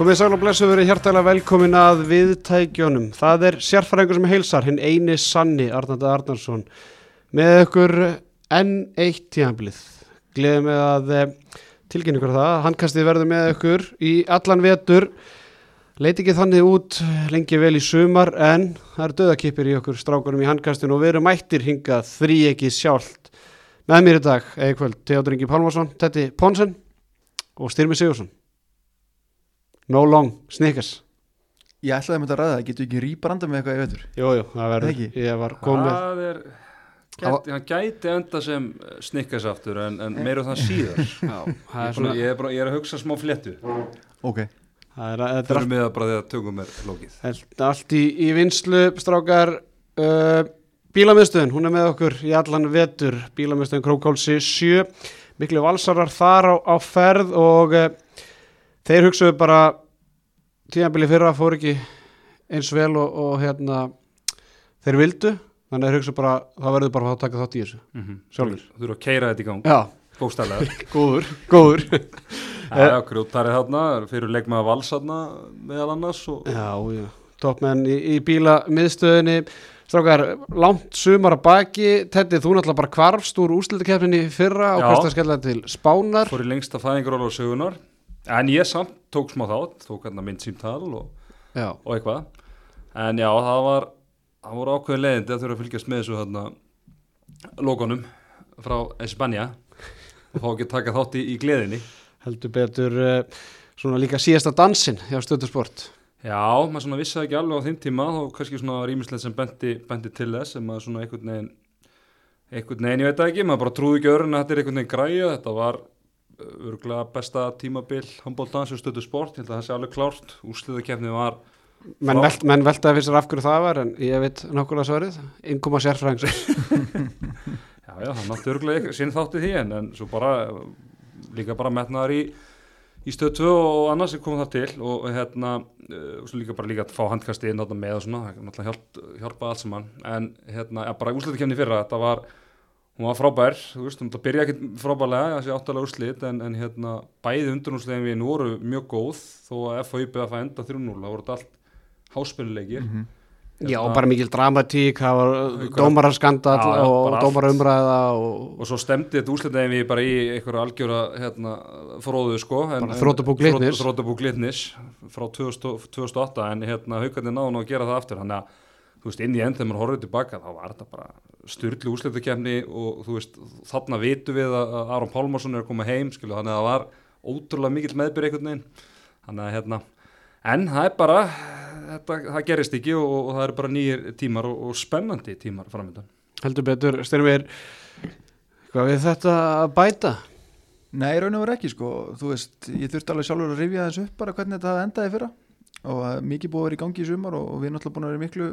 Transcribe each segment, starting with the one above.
Komið sæl og blessu verið hjartalega velkomin að viðtækjónum. Það er sérfæringur sem heilsar, hinn eini sanni Arnandi Arnarsson með ykkur enn eitt tíðanblið. Gleðið með að eh, tilkynna ykkur það. Handkastið verður með ykkur í allan vetur. Leiti ekki þannig út lengi vel í sumar en það eru döðakipir í okkur strákunum í handkastinu og við erum mættir hingað þrý ekki sjálft. Með mér í dag, eða kvöld, Teodor Ingi Pálmarsson, Tetti Ponsen og Styrmi Sigursson. No long, snickers. Ég ætlaði að mynda að ræða það, getur ekki rýbranda með eitthvað í vetur Jú, jú, það verður. Ekki? Ég var komið. Það er gæti, hann gæti enda sem snikkasaftur en, en meira um það síðar Já, það ég, er svona, ég, er bara, ég er að hugsa smá fléttu Ok, það er, þetta er fyrir mig að bara því að tökum mér lókið allt, allt í, í vinslu, strákar. Uh, bílamiðstöðun, hún er með okkur í allan vetur. Bílamiðstöðun Krókálsi 7. Miklu valsarar þar á, á ferð og uh, þeir hugsaðu bara tíðanbili fyrra fór ekki eins vel og, og hérna þeir vildu. Þannig að þeir hugsaðu bara, það verður bara að taka þátt í þessu. mm -hmm. Sjálfur. Þú eru að keira þetta í gang, Já, bókstælega góður, góður. Já, já, grjótarið þarna, fyrir leikmaða vals þarna meðal annars og Já, já, toppmenn í, í bíla miðstöðinni Strákar, langt sumar að baki Teddi, þú náttúrulega bara kvarfst úr úrslitakefninni í fyrra og Já. kvæst að skella til Spánar fór í lengsta fæðingaróla á sögunar en ég samt tók smá þátt tók hérna mynd símtal og, og eitthvað. En já, það var það voru ákveðin leiðindi að þurfa að fylgjast með þessu hérna logonum frá Espanja og fá ekki að taka þátt í, í gleðinni. Heldur betur uh, svona líka síðasta dansinn hjá Stöðusport Já, maður svona vissi ekki alveg á þeim tíma þá kannski svona rýmislegt sem bendi, bendi til þess sem maður svona einhvern veginn einhvern veginn, ég veit ekki, maður bara trúði ekki öðrun að þetta er einhvern veginn græja, þetta var örgulega besta tímabil handbóltans og stöðu sport, ég held að það sé alveg klárt. Úrsliðakefni var, menn, velt, menn veltaði fyrir sér af hverju það var en ég veit nákvæmlega svarið. Innkoma sérfræðings já já, það nátti örgulega sín þátti því en, en svo bara líka bara metnaðar í í stöð 2 og annars sem kom það til og hérna, uh, og svo líka bara líka að fá handkasti inn þarna með og svona, það er náttúrulega hjálp, hjálpa allt saman, en hérna, bara úrslitakefni fyrra, þetta var hún var frábær, þú veist, hún byrja ekki frábærlega, þessi áttalega úrslit en, en hérna, bæði undurnúrsliðin við voru mjög góð, þó að FHI beða að fá enda 3-0, það voru þetta allt háspilnuleikir Mhm. Já, og bara mikil dramatík það var Já, já, og dómarumræða og og svo stemdi þetta úrslitin við bara í einhverju algjöra hérna, fróðu sko þrotabú Glitnis. þrotabú glitnis frá 2000, 2008 en hérna haugarnir náðu nú að gera það aftur þannig að þú veist inn í enn þegar maður horfður tilbaka þá var þetta bara styrlu úrslitakefni og þú veist þarna vitu við að Aron Pálmarsson er að koma heim skilu, þannig að það var ótrúlega mikill meðbyrð einhvern veginn. Þannig að hérna en það er bara þetta, það gerist ekki og, og það eru bara nýjir tímar og, og spennandi tímar framöndan heldur betur styrmir hvað við þetta að bæta? Nei, raun og verið ekki sko, þú veist, ég þurfti alveg sjálfur að rifja þessu upp bara hvernig þetta hafði endaði fyrra og að mikið búið að vera í gangi í sumar og, og við erum náttúrulega búin að vera miklu,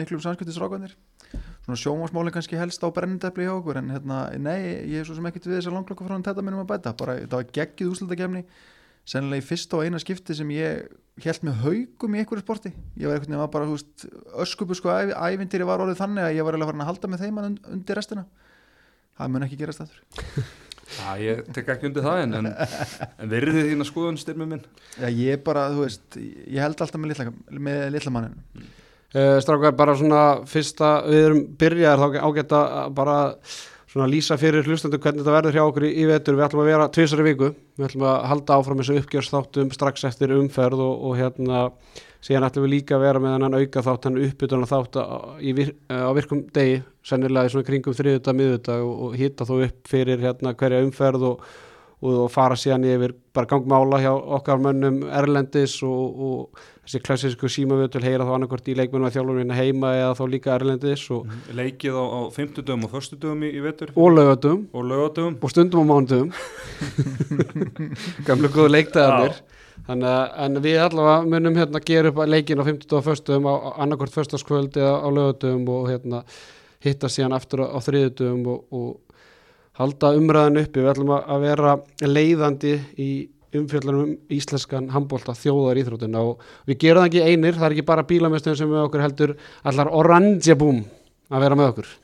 miklu samskiptisrákanir svona sjómasmálin kannski helst á brennendepli hjá okkur en hérna, nei, ég er svo sem ekkert við þess að langlokka frá hann þetta minnum að bæta. Bara, þetta var geggið úslutakefni sennilega í fyrsta og eina skipti sem ég held með haugum í einhverju sporti. Ég var var bara, þú veist, öskupu sko ævi, ævintýri var orðið þannig að ég var eiginlega farin að halda með þeim und, undir restina. Það mun ekki gerast aftur Já, ég tek ekki undir það en, en, en verðið þín að skoðun styrmi minn. Já, ég bara, þú veist, ég held alltaf með litla, með litla mannin Uh, strákar, bara svona fyrsta, við erum byrjaðar þá ágætt að bara svona lýsa fyrir hlustandu hvernig þetta verður hjá okkur í, í vetur, við ætlum að vera tvisari viku, við ætlum að halda áfram þessu uppgjörstáttum strax eftir umferð og, og hérna síðan ætlum við líka að vera með hann auka þátt, hann uppbytun þátt á, í vir, á virkum degi, sennilega í svona kringum þriðuta, miðuta og, og hitta þó upp fyrir hérna hverja umferð og, og, og fara síðan yfir bara gangmála hjá okkar mönnum Erlendis og, og þessi klassísku símavötul heyra þá annarkvort í leikmennum að þjálfurinn heima eða þá líka Erlendis og, Leikið á, á 50 dögum og 1. dögum í, í vetur? Og lögatum og og stundum á mánudum gamlu góðu leiktaðanir þannig að en við allavega munum hérna gera upp leikin á 50 og 1. á annarkvort förstaskvöld eða á lögatum og hérna hitta síðan aftur á, á þriðutum og, og halda umræðan uppi, við ætlum að vera leiðandi í umfjöldunum um íslenskan handbólta þjóðar íþróttina og við gerum það ekki einir, það er ekki bara bílamestöðum sem er með okkur heldur allar oranjabúm að vera með okkur.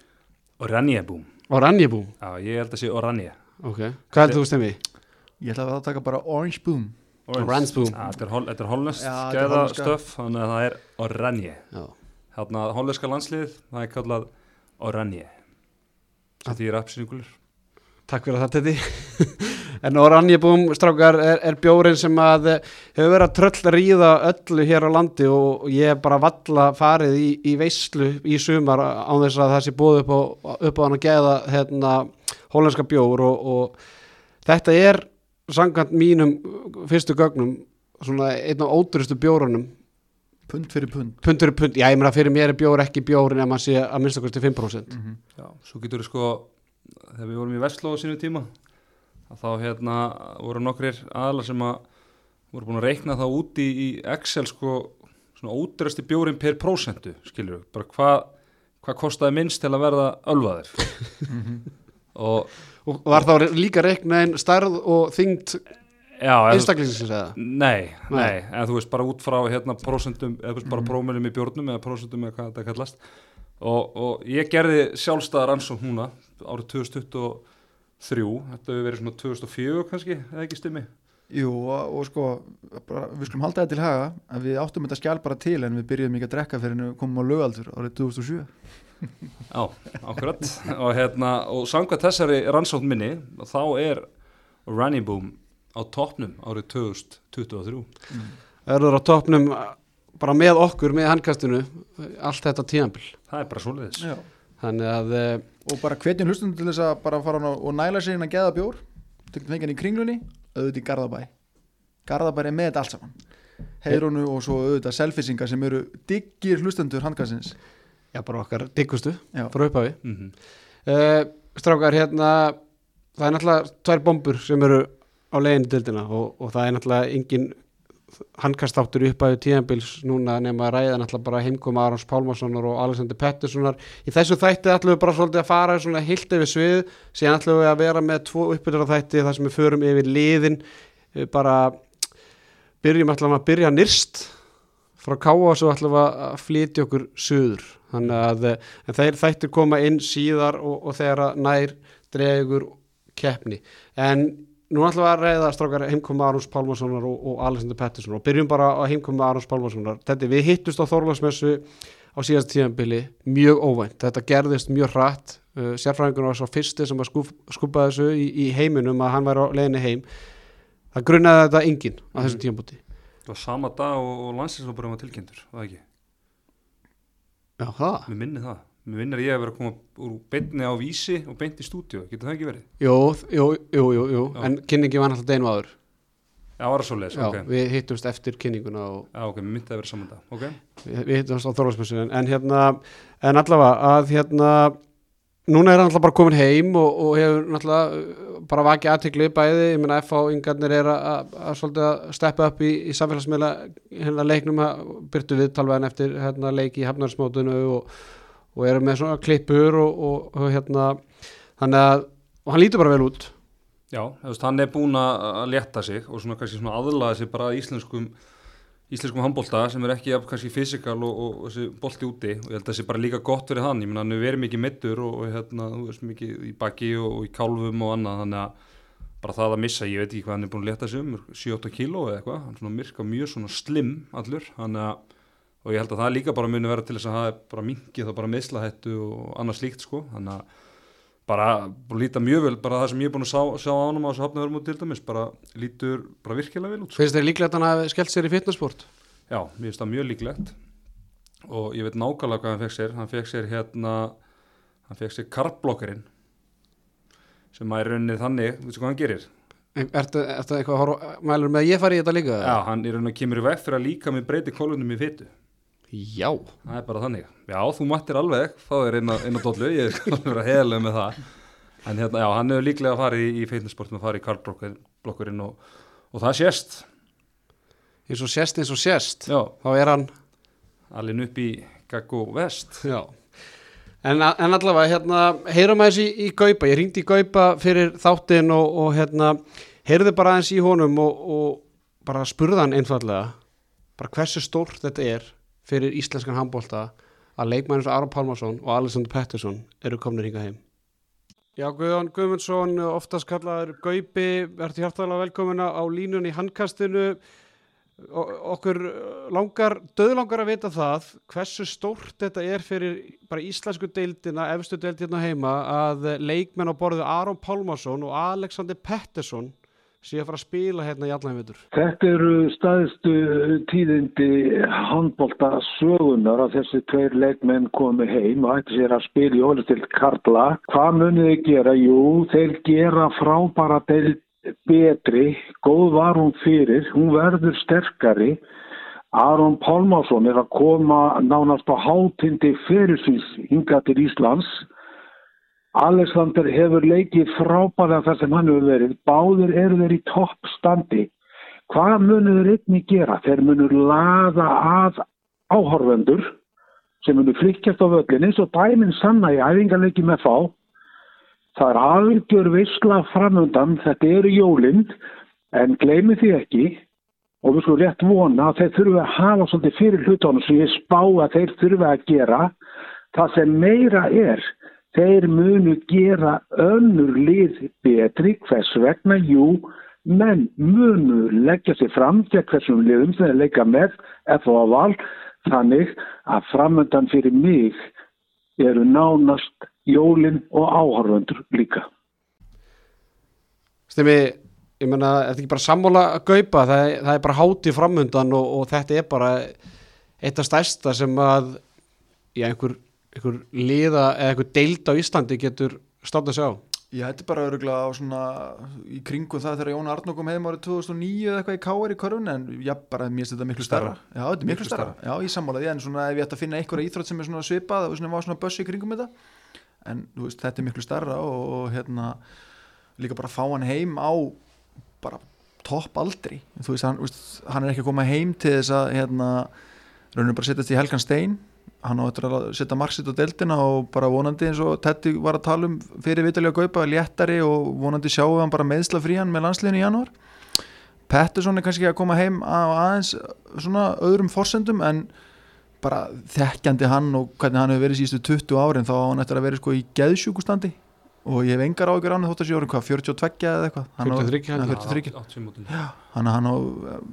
Oranjebúm oranjabúm, Já, ég held að sé Oranje. Ok, hvað heldur þú stemmi? Ég ætla að taka bara Orange Boom Boom. Ja, Þetta er, hol, þetta er hollenskt Já, þetta er gæða hollenska. stöf, þannig að það er Oranje. Já. Þarna hollenska landslið, það er kallað Oranje. Þetta er appsyningulur. Takk fyrir það Teddy En Oranjebúm strákar er, er bjórin sem að eh, hefur verið að tröll ríða öllu hér á landi og ég hef bara valla farið í, í veislu í sumar án þess að það sé búið upp á, upp á hann að geða hérna, hólenska bjór og, og þetta er sangant mínum fyrstu gögnum svona einn af óduristu bjórunum. Pund fyrir pund. Pundur er pund, já ég meina fyrir mér er bjór ekki bjórin ef maður sé að minnsta kosti 5% mm Já, svo getur við sko, þegar við vorum í Vestló á sínu tíma, að þá hérna voru nokkrir aðlar sem að voru búin að reikna það út í, í Excel sko, svona ódurasti bjórin per prósentu, skilur við, bara hvað hvað kostaði minnst til að verða ölvaðir og og var þá líka reiknaðin stærð og þyngd einstaklingsins eða? Nei, Nei. nei, en þú veist bara út frá hérna prósentum, eða bara Mhm. prómilum í bjórnum eða prósentum eða hvað þetta kallast. Og, og ég gerði sjálfstæðar ansók núna árið 2023 þetta hefur verið svona 2004 kannski eða ekki stimmi? Jú, og, og sko, bara, við skulum halda þetta til haga að við áttum þetta skjál bara til en við byrjuðum ekki að drekka fyrir en við komum á lögaldur árið 2007 Já, akkurat. Og hérna, og samkvæmt þessari rannsókn minni þá er Running Boom á toppnum árið 2023 verður á toppnum bara með okkur, með handkastinu allt þetta tíðanbíl það er bara að eh, og bara hvetjum hlustum til þess að bara fara og næla sig inn að geða bjór til fengjan í kringlunni, auðvitað í Garðabæ. Garðabæ er með þetta allt saman. Heyrunu og svo auðvitað selfisingar sem eru diggir hlustendur handkastins já, bara okkar diggustu frá upphafi. Mm uh, strákar hérna það er náttúrulega tvær bombur sem eru á leiðinu dildina og, og það er náttúrulega engin handkastáttur í upphæðu tíðanbíls núna nema að ræða náttúrulega bara heimkoma Arons Pálmarssonar og Alexander Petterssonar. Í þessu þætti ætlum við bara svolítið að fara svona hilt yfir svið, síðan ætlum við að vera með tvo uppbyttur á þætti þar sem við förum yfir liðin. Við bara byrjum ætlum að byrja nyrst frá Káa og svo ætlum við að flytja okkur suður þannig að eh, þeir þættir koma inn síðar og, og þegar að nær dregur keppni. En nú ætlum við að reyða strákar heimkoma Arons Pálmarssonar og, og Alexander Pettersson. Og byrjum bara á heimkoma Arons Pálmarssonar þetta við hittust á Þorlagsmessu á síðast tíðanbili mjög óvænt. Þetta gerðist mjög hratt. Uh, sérfræðingur var svo fyrsti sem að skúpa þessu í, í heiminum að hann væri á leiðinni heim. Það grunnaði þetta enginn á þessum Mhm. tíðanbúti það var sama dag og, og landsinsfólkurinn var tilkynntur var það ekki, Það mér minni það. Mér minnir að ég hef verið að koma úr beinni á vísi og beint í stúdíu, getur það ekki verið? Jú, jú, jú, jú, jú. En kynningi var náttúrulega deinu áður. Já, var það svo leiðis, Já, ok. við hittumst eftir kynninguna og Já, ok, mér myndi að vera saman dag, ok. Við, við hittumst á Þorlagsmessu en, hérna, en allavega að hérna, núna er hann alltaf bara komin heim og, og hefur uh, bara vakið aðtikli bæði, ég meina F.A. yngarnir er að, að, að svolítið að steppa upp í, í samfélagsmiðla hérna leiknum að byrtu viðtalvæðin eftir hérna leik í hafnarsmótinu og, og eru með svona klippur og, og, og hérna þannig að, hann lítur bara vel út Já, þú veist, hann er búin að að létta sig og svona kannski svona aðlaða sig bara að íslenskum íslenskum handbólta sem er ekki kannski fysikal og, og, og bolti úti. Og ég held að það sé bara líka gott fyrir hann, ég meina hann hefur verið mikið mittur og, og hérna, þú veist, mikið í baki og, og í kálfum og annað, þannig að bara það að missa, ég veit ekki hvað hann er búin að létta sig um 7-8 kíló eða eitthvað, hann er svona myrka mjög svona slim allur, að og ég held að það líka bara muni vera til þess að það er bara minkið þá bara meðslahættu og annað slíkt sko, þannig að bara líta mjög vel, bara það sem ég er búin að sjá, sjá á ánum á þessu hafnaðurum til dæmis, bara lítur bara virkilega vel út sko. finnst þér líklegt að hann hafi skellt sér í fitnessport Já, mér finnst það mjög líklegt og ég veit nákvæmlega hvað hann fekk sér hann fekk sér hérna hann fekk sér karblokkerinn sem að er raunnið þannig, veistu hvað hann gerir? Ertu, ertu eitthvað að horfa, mælur með að ég fari í þetta líka? Já, hann er raunnið að kemur í veg fyrir að líka með breyti kólunum í fytu Já. það er bara þannig, já þú mættir alveg þá er einn á, inn á dollu, ég skal alveg vera heðilega með það en hérna, já, hann hefur líklega farið í, í fitnessportum og farið í karblokkerinn og, og það sést Eins og sést, eins og sést. já, Þá er hann, alveg upp í Gaggo Vest já. En, en allavega, hérna, heyrum aðeins í, í Gaupa. Ég ringdi í Gaupa fyrir þáttinn og, og hérna, heyrði bara aðeins í honum og, og bara spurði hann einfallega bara hversu stórt þetta er fyrir íslenskan handbólta að leikmæður eins og Aron Pálmarsson og Alexander Pettersson eru komnir hinga heim. Já, Guðjón Guðmundsson, oftast kallaður Gaupi, ertu hjartalega velkomina á línunni handkastinu. Okkur langar, döðlangar að vita það hversu stórt þetta er fyrir bara íslensku deildina, efstu deildina heima að leikmenn á borðu Aron Pálmarsson og Alexander Pettersson sé að fara að spila hérna í allan veitur. Þetta eru staðistu tíðindi handbólta sögunar að þessi tveir leikmenn komi heim og ætti sér að spila í ólistilt Karla. Hvað munið þið gera? Jú, þeir gera frábara betri, góð var hún fyrir, hún verður sterkari. Aron Pálmásson er að koma nánast á hátindi fyrir síns hinga til Íslands. Alexander hefur leikið frábæða þar sem hann hefur verið. Báðir eru þeir í toppstandi. Hvað munur þeir einni gera? Þeir munur laða að áhorfendur sem munur flikkjast á völlinni svo dæminn sanna í æfingarleiki með fá. Það er algjör vissla framöndan, þetta eru jólinn, en gleymi því ekki og við skulum rétt vona að þeir þurfu að hafa svolítið fyrir hlutónu sem ég spá að þeir þurfu að gera. Það sem meira er þeir munu gera önnur lið betri. Hvers vegna, jú, menn munu leggja sér fram til hversum liðum sem þeir leggja með eða á val, þannig að framöndan fyrir mig eru nánast jólinn og áhörfundur líka. Stimi, ég menna, er þetta ekki bara sammála að gaupa, það það er bara háti framöndan og, og þetta er bara eitt af stærsta sem að já, einhver einhver liða eða einhver deild á Íslandi getur státt að sjá Já, þetta er bara öruglega á svona í kringum það þegar Jón Arnó kom heim árið 2009 eða eitthvað í K.R. í korfun en já, bara mér finnst þetta miklu starra Já, þetta er miklu, miklu starra, já, ég sammála því en svona ef ég ætti að finna einhverja íþrótt sem er svona svipað og svona var svona bössi í kringum þetta. En veist, þetta er miklu starra og, og hérna líka bara fá hann heim á bara topp aldri. Þú veist, hann, veist, hann er ekki að koma heim til þess að hérna rauninu bara setjast í Helgan Stein hann áttur að setja marksitt á deltina og bara vonandi eins og Tetti var að tala um fyrir Vitali að Gaupa, léttari og vonandi sjáum hann bara meðsla frían með landsliðinu í janúar. Pettersson er kannski að koma heim á aðeins svona öðrum forsendum en bara þekkjandi hann og hvernig hann hefur verið síðustu 20 árin þá á hann eftir að vera sko í geðsjúkustandi og ég hef engar ágjör án þótt að sé orðin hvað, 42 eða eitthvað? 43 hann hann á,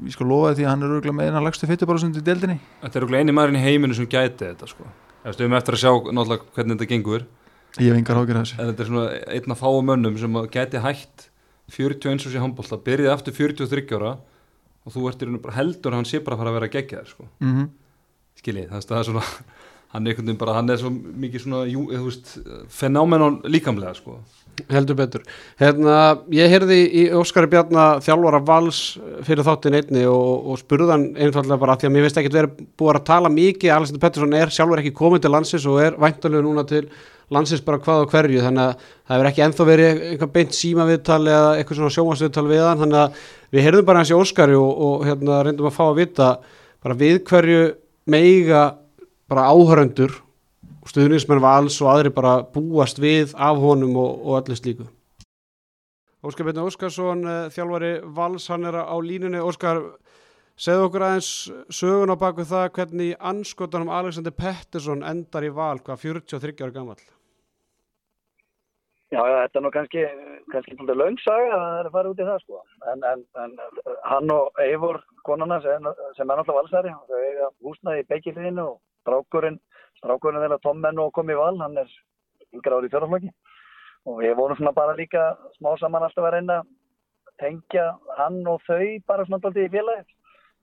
ég sko lofaði því að hann er örgulega með eina lagstu fytubárasund í deldinni Þetta er örgulega eini maðurinn í heiminu sem gæti þetta sko. Við stöðum eftir að sjá náttúrulega hvernig þetta gengur. Ég hef engar ágjör að þessu. En þetta er svona einna fáu mönnum sem gæti hægt 41 árs í handbólta, byrjaði aftur 43 ára og þú ert í rauninu bara heldur að hann sé bara að fara að vera geggjað sko. mm -hmm. Skiljið, það er svona hann er einhvern veginn bara, hann er svo mikið svona, jú, þú veist, fenómenon líkamlega, sko. Heldur betur. Hérna, ég heyrði í Óskari Bjarnar þjálfara vals fyrir þáttin einni og, og spurðan einfallega bara því að mér veist ekki verið búið að tala mikið, Alexander Pettersson er sjálfur ekki komið til landsins og er væntalega núna til landsins bara hvað og hverju, þannig að það hefur ekki enþá verið einhver beint símaviðtal eða eitthvað svona sjómasviðtal við hann, þannig að við heyrðum bara hans í Óskari og, og hérna reyndum að fá að vita bara við hverju meiga bara áhöröndur og stuðnismenn vals og aðri bara búast við af honum og, og allir slíku. Óskar Björn Óskarsson þjálfari vals, hann er á línunni. Óskar, segðu okkur aðeins sögun á baku það hvernig anskotanum Alexander Pettersson endar í val hvað 43 ára gammal Já, já, þetta er nú kannski kannski svolítið laungsaga að það er að fara út í það sko. En, en, en hann og Eivor konana sem, sem er náttúrulega valsæri þau eiga húsnaði í beikiliðinu og strákurinn, strákurinn þegar Tom Menno kom í val, hann er yngra árið fjörðarflokki og við vorum svona bara líka smá saman alltaf að reyna að tengja hann og þau bara svona alltaf í félagið.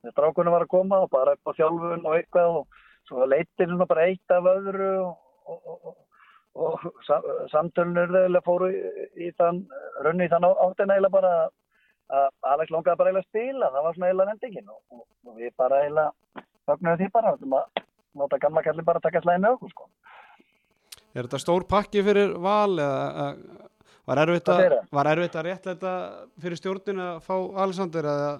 Þegar strákurinn var að koma og bara upp á þjálfun og eitthvað og svo leytir svona bara eitt af öðru og, og, og, og samtölunur þegar fóru í, þann runni í þann áttina eða bara að Alex longaði bara að spila, það var svona eiginlega nefndingin og við bara eiginlega fagnuðum því bara, að nota gamla kalli bara að taka slæði með okkur sko. Er þetta stór pakki fyrir val eða var erfitt að, var erfitt að réttleita fyrir stjórnin að fá Alexander eða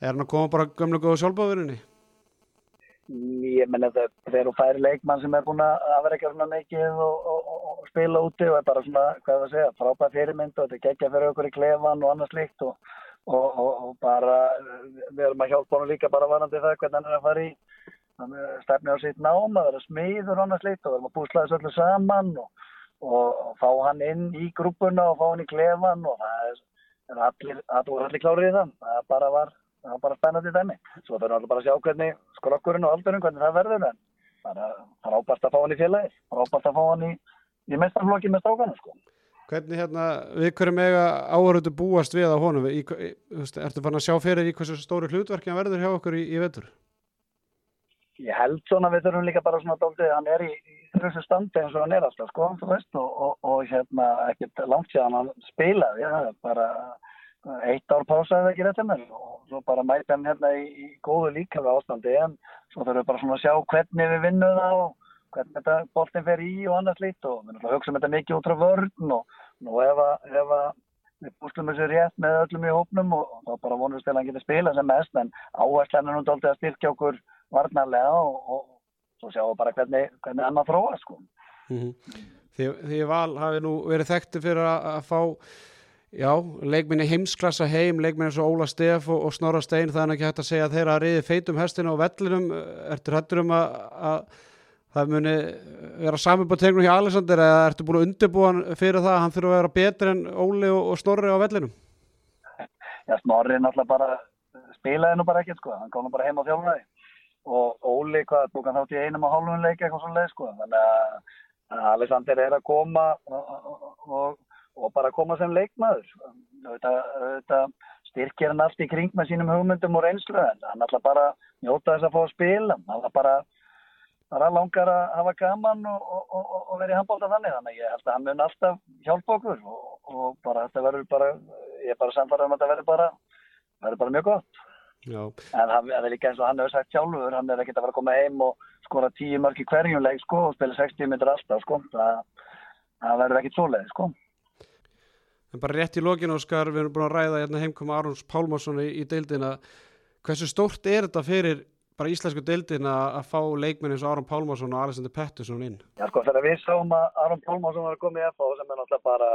er hann að koma bara gömlega góða sjálfbáðurinni? Ég menna þegar þú færi leikmann sem er búin að vera ekki svona mikið og, og, og, og spila úti og er bara svona, hvað það segja, frábæð fyrirmynd og þetta geggja fyrir okkur í klefan og annað slikt og bara við erum að hjálpa honum líka bara varandi það hvernig hann er að fara í stefni á sitt nám að vera smiður og annað slikt og erum að búsla þessu öllu saman og, og, fá hann inn í grúpuna og fá hann í klefan og það er, er allir, það voru allir klárið í það. Það bara var, það var bara spennandi dæmi. Svo þurfum við bara að sjá hvernig skrokkurinn og aldurinn, hvernig það verður en bara frábært að fá hann í félagi, frábært að fá hann í, í mestarflokki með strákana sko. Hvernig hérna, við hverjum eiga áhörðu búast við á honum? Í, í, ertu fann að sjá fyrir í hversu stóri hlutverki hann verður hjá okkur í, í vetur? Ég held svona við þurfum líka bara svona dóltið, hann er í, í þessu standi eins og hann er alltaf sko, veist, og, og, og hérna ekkert langt síðan hann spilaði, ja, bara eitt ár pásaði ekki rétt með og svo bara mæti hann hérna í, í góðu líkaflega ástandi en svo þurfum við bara svona að sjá hvernig við vinnum það og hvernig þetta boltin fer í og annars lít og við náttúrulega hugsaum þetta mikið út frá vörn og nú ef að, við bústum þessu rétt með öllum í hópnum og, og þá bara vonumst til að hann getur spila sem mest en áherslan er nú doldið að styrkja okkur varnarlega og, og svo sjáum við bara hvernig, hvernig annað þróa sko. Mm -hmm. Því, því val hafi nú verið þekkti fyrir að, að fá já, leikminni heimsklassa heim leikminni eins og Óla Steff og, og Snorra Stein það er ekki hægt að segja að þeirra riði feitum hestinu og vellinum, ertu hættur um að, að það muni vera saminbátegnum hjá Alexander eða ertu búin að undirbúa fyrir það að hann þurfa að vera betur en Óli og, og Snorri á vellinum? Já, Snorri náttúrulega bara spilaði nú bara ekkert sko, hann kom nú bara heim á þjálfræði og Óli, hvað, tók hann þátt í einum og hálfum leik eitthvað svo leið sko, þannig að Alexander er að koma og, og, og bara koma sem leikmaður þetta styrkir hann allt í kring með sínum hugmyndum og reynslu en hann ætla bara njóta þess að fá að spila. Hann ætla bara bara langar að hafa gaman og, og, verið handbólta þannig. Þannig ég held að hann mun alltaf hjálpa okkur og, bara þetta verður bara ég er bara samfarið um að þetta verður bara verður bara mjög gott Já. en það er líka eins og hann hefur sagt sjálfur hann er ekkert að fara að koma heim og skora tíu mörg í hverjum leik sko og spila 60 myndir alltaf sko það, það verður ekkert svoleið sko En bara rétt í lokinu Óskar, við erum búin að ræða hérna heimkoma Arons Pálmarsson í, í deildina hversu stórt er þetta fyrir bara íslensku deildin að fá leikmenn eins og Aron Pálmarsson og Alexander Pettersson inn? Já sko þegar við sáum að Aron Pálmarsson var að koma í FH sem er náttúrulega bara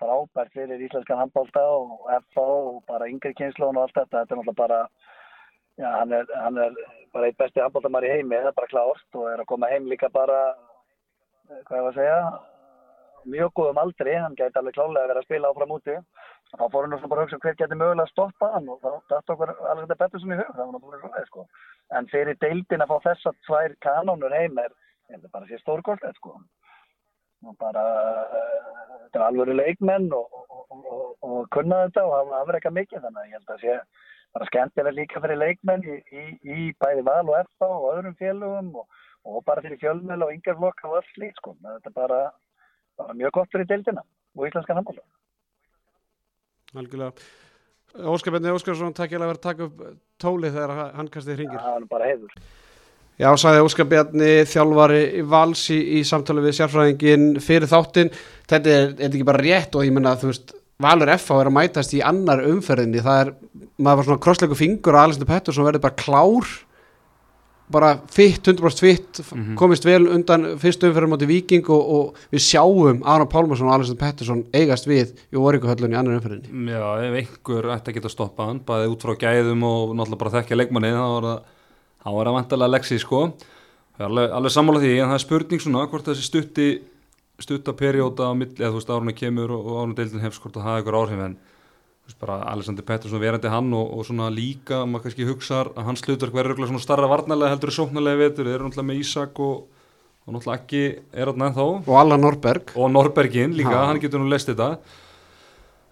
frábært fyrir íslenskan handbólta og FH og bara yngri kynnslón og allt þetta, þetta er náttúrulega bara já, hann er, hann er bara eitt besti handbóltamar í heimi, það er bara klárt og er að koma heim líka bara hvað ég var að segja mjög góðum aldri, hann gæti alveg klálega að vera að spila áfram úti þá fórum við bara að hugsa hver getur mögulega að stoppa hann og þá dætt okkur alveg þetta betur sem í hug það var náttúrulega svona sko. en fyrir deildin að fá þessar tvær kanónur heim er, er bara sér stórgóðslega sko. Og bara þetta er alveg leikmenn og, og, og, og kunna þetta og hafa afreika mikið þannig að ég held að sé bara skemmtilega líka fyrir leikmenn í, í, í bæði val og erfa og öðrum félögum og bara fyrir fjölmjöl og yngarflokk og öll slít sko. þetta er bara, bara mjög gott fyrir deildina og íslenskan handbóla Algjörlega. Óskar Benni Óskarsson, takk ég að vera að taka upp tólið þegar hann kastið hringir. Já, það er bara heiður. Já, sagði Óskar Benni, þjálfari vals í, í samtali við sérfræðingin fyrir þáttinn. Þetta er, er ekki bara rétt og ég menna að þú veist, Valur F.A. er að mætast í annar umferðinni. Það er, maður var svona krossleiku fingur og Alexander Pettersson verður bara klár bara fitt, 100% fitt mm -hmm. komist vel undan fyrstu umferðum átti Viking og, og við sjáum Aron Pálmarsson og Alexander Pettersson eigast við í Oríkuhöllun í annar umferðinni Já, ef einhver ætti að geta stoppað hann bara út frá gæðum og náttúrulega bara þekkja leikmanni þá var það, þá var það vantilega leksi sko, alveg, alveg sammála því en það er spurning svona hvort þessi stutti stuttaperióta á milli, eða þú veist árunni kemur og árunni deildin hefst hvort að hafa ykkur áhrif en bara Alexander Pettersson verandi hann og, og svona líka, maður kannski hugsa að hans hlutverk verður svona starra varnarlega heldur í sóknarlega vetur, eru náttúrulega með Ísak og, og náttúrulega ekki er þarna ennþá. Og Alla Norberg. Og Norbergin líka, ha. hann getur nú lest þetta.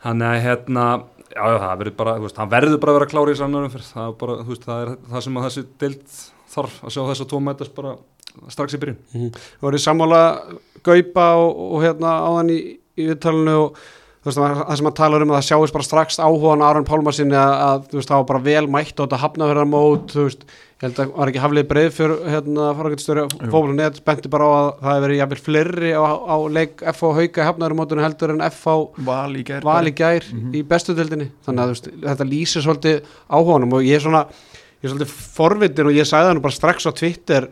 Hann er hérna já, já, það verður bara, þú veist, hann verður bara að vera klári í sannarum fyrir, það bara, þú veist, það er það sem að þessi deild þarf að sjá þess að tvo mætast bara strax í byrjun mm -hmm. Það voru sammála gaupa og, og hérna áðan í, í viðtalinu og Veist, það sem að tala um að það sjáist bara strax áhugan Aron Pálmarsin að, að það var bara vel mætt og þetta hafnaverðar mót veist, ég held að það var ekki haflið breið fyrir hérna fararættistöru fólklunet benti bara á að það hefur verið jafnvel flerri á, á leik FH Hauka hafnaverðar mótunum heldur en FH Val í gær, val í gær mm -hmm. í bestutöldinni þannig að þetta lýsir svolítið áhuganum og ég er svona ég er svolítið forvitin og ég sagði það nú bara strax á Twitter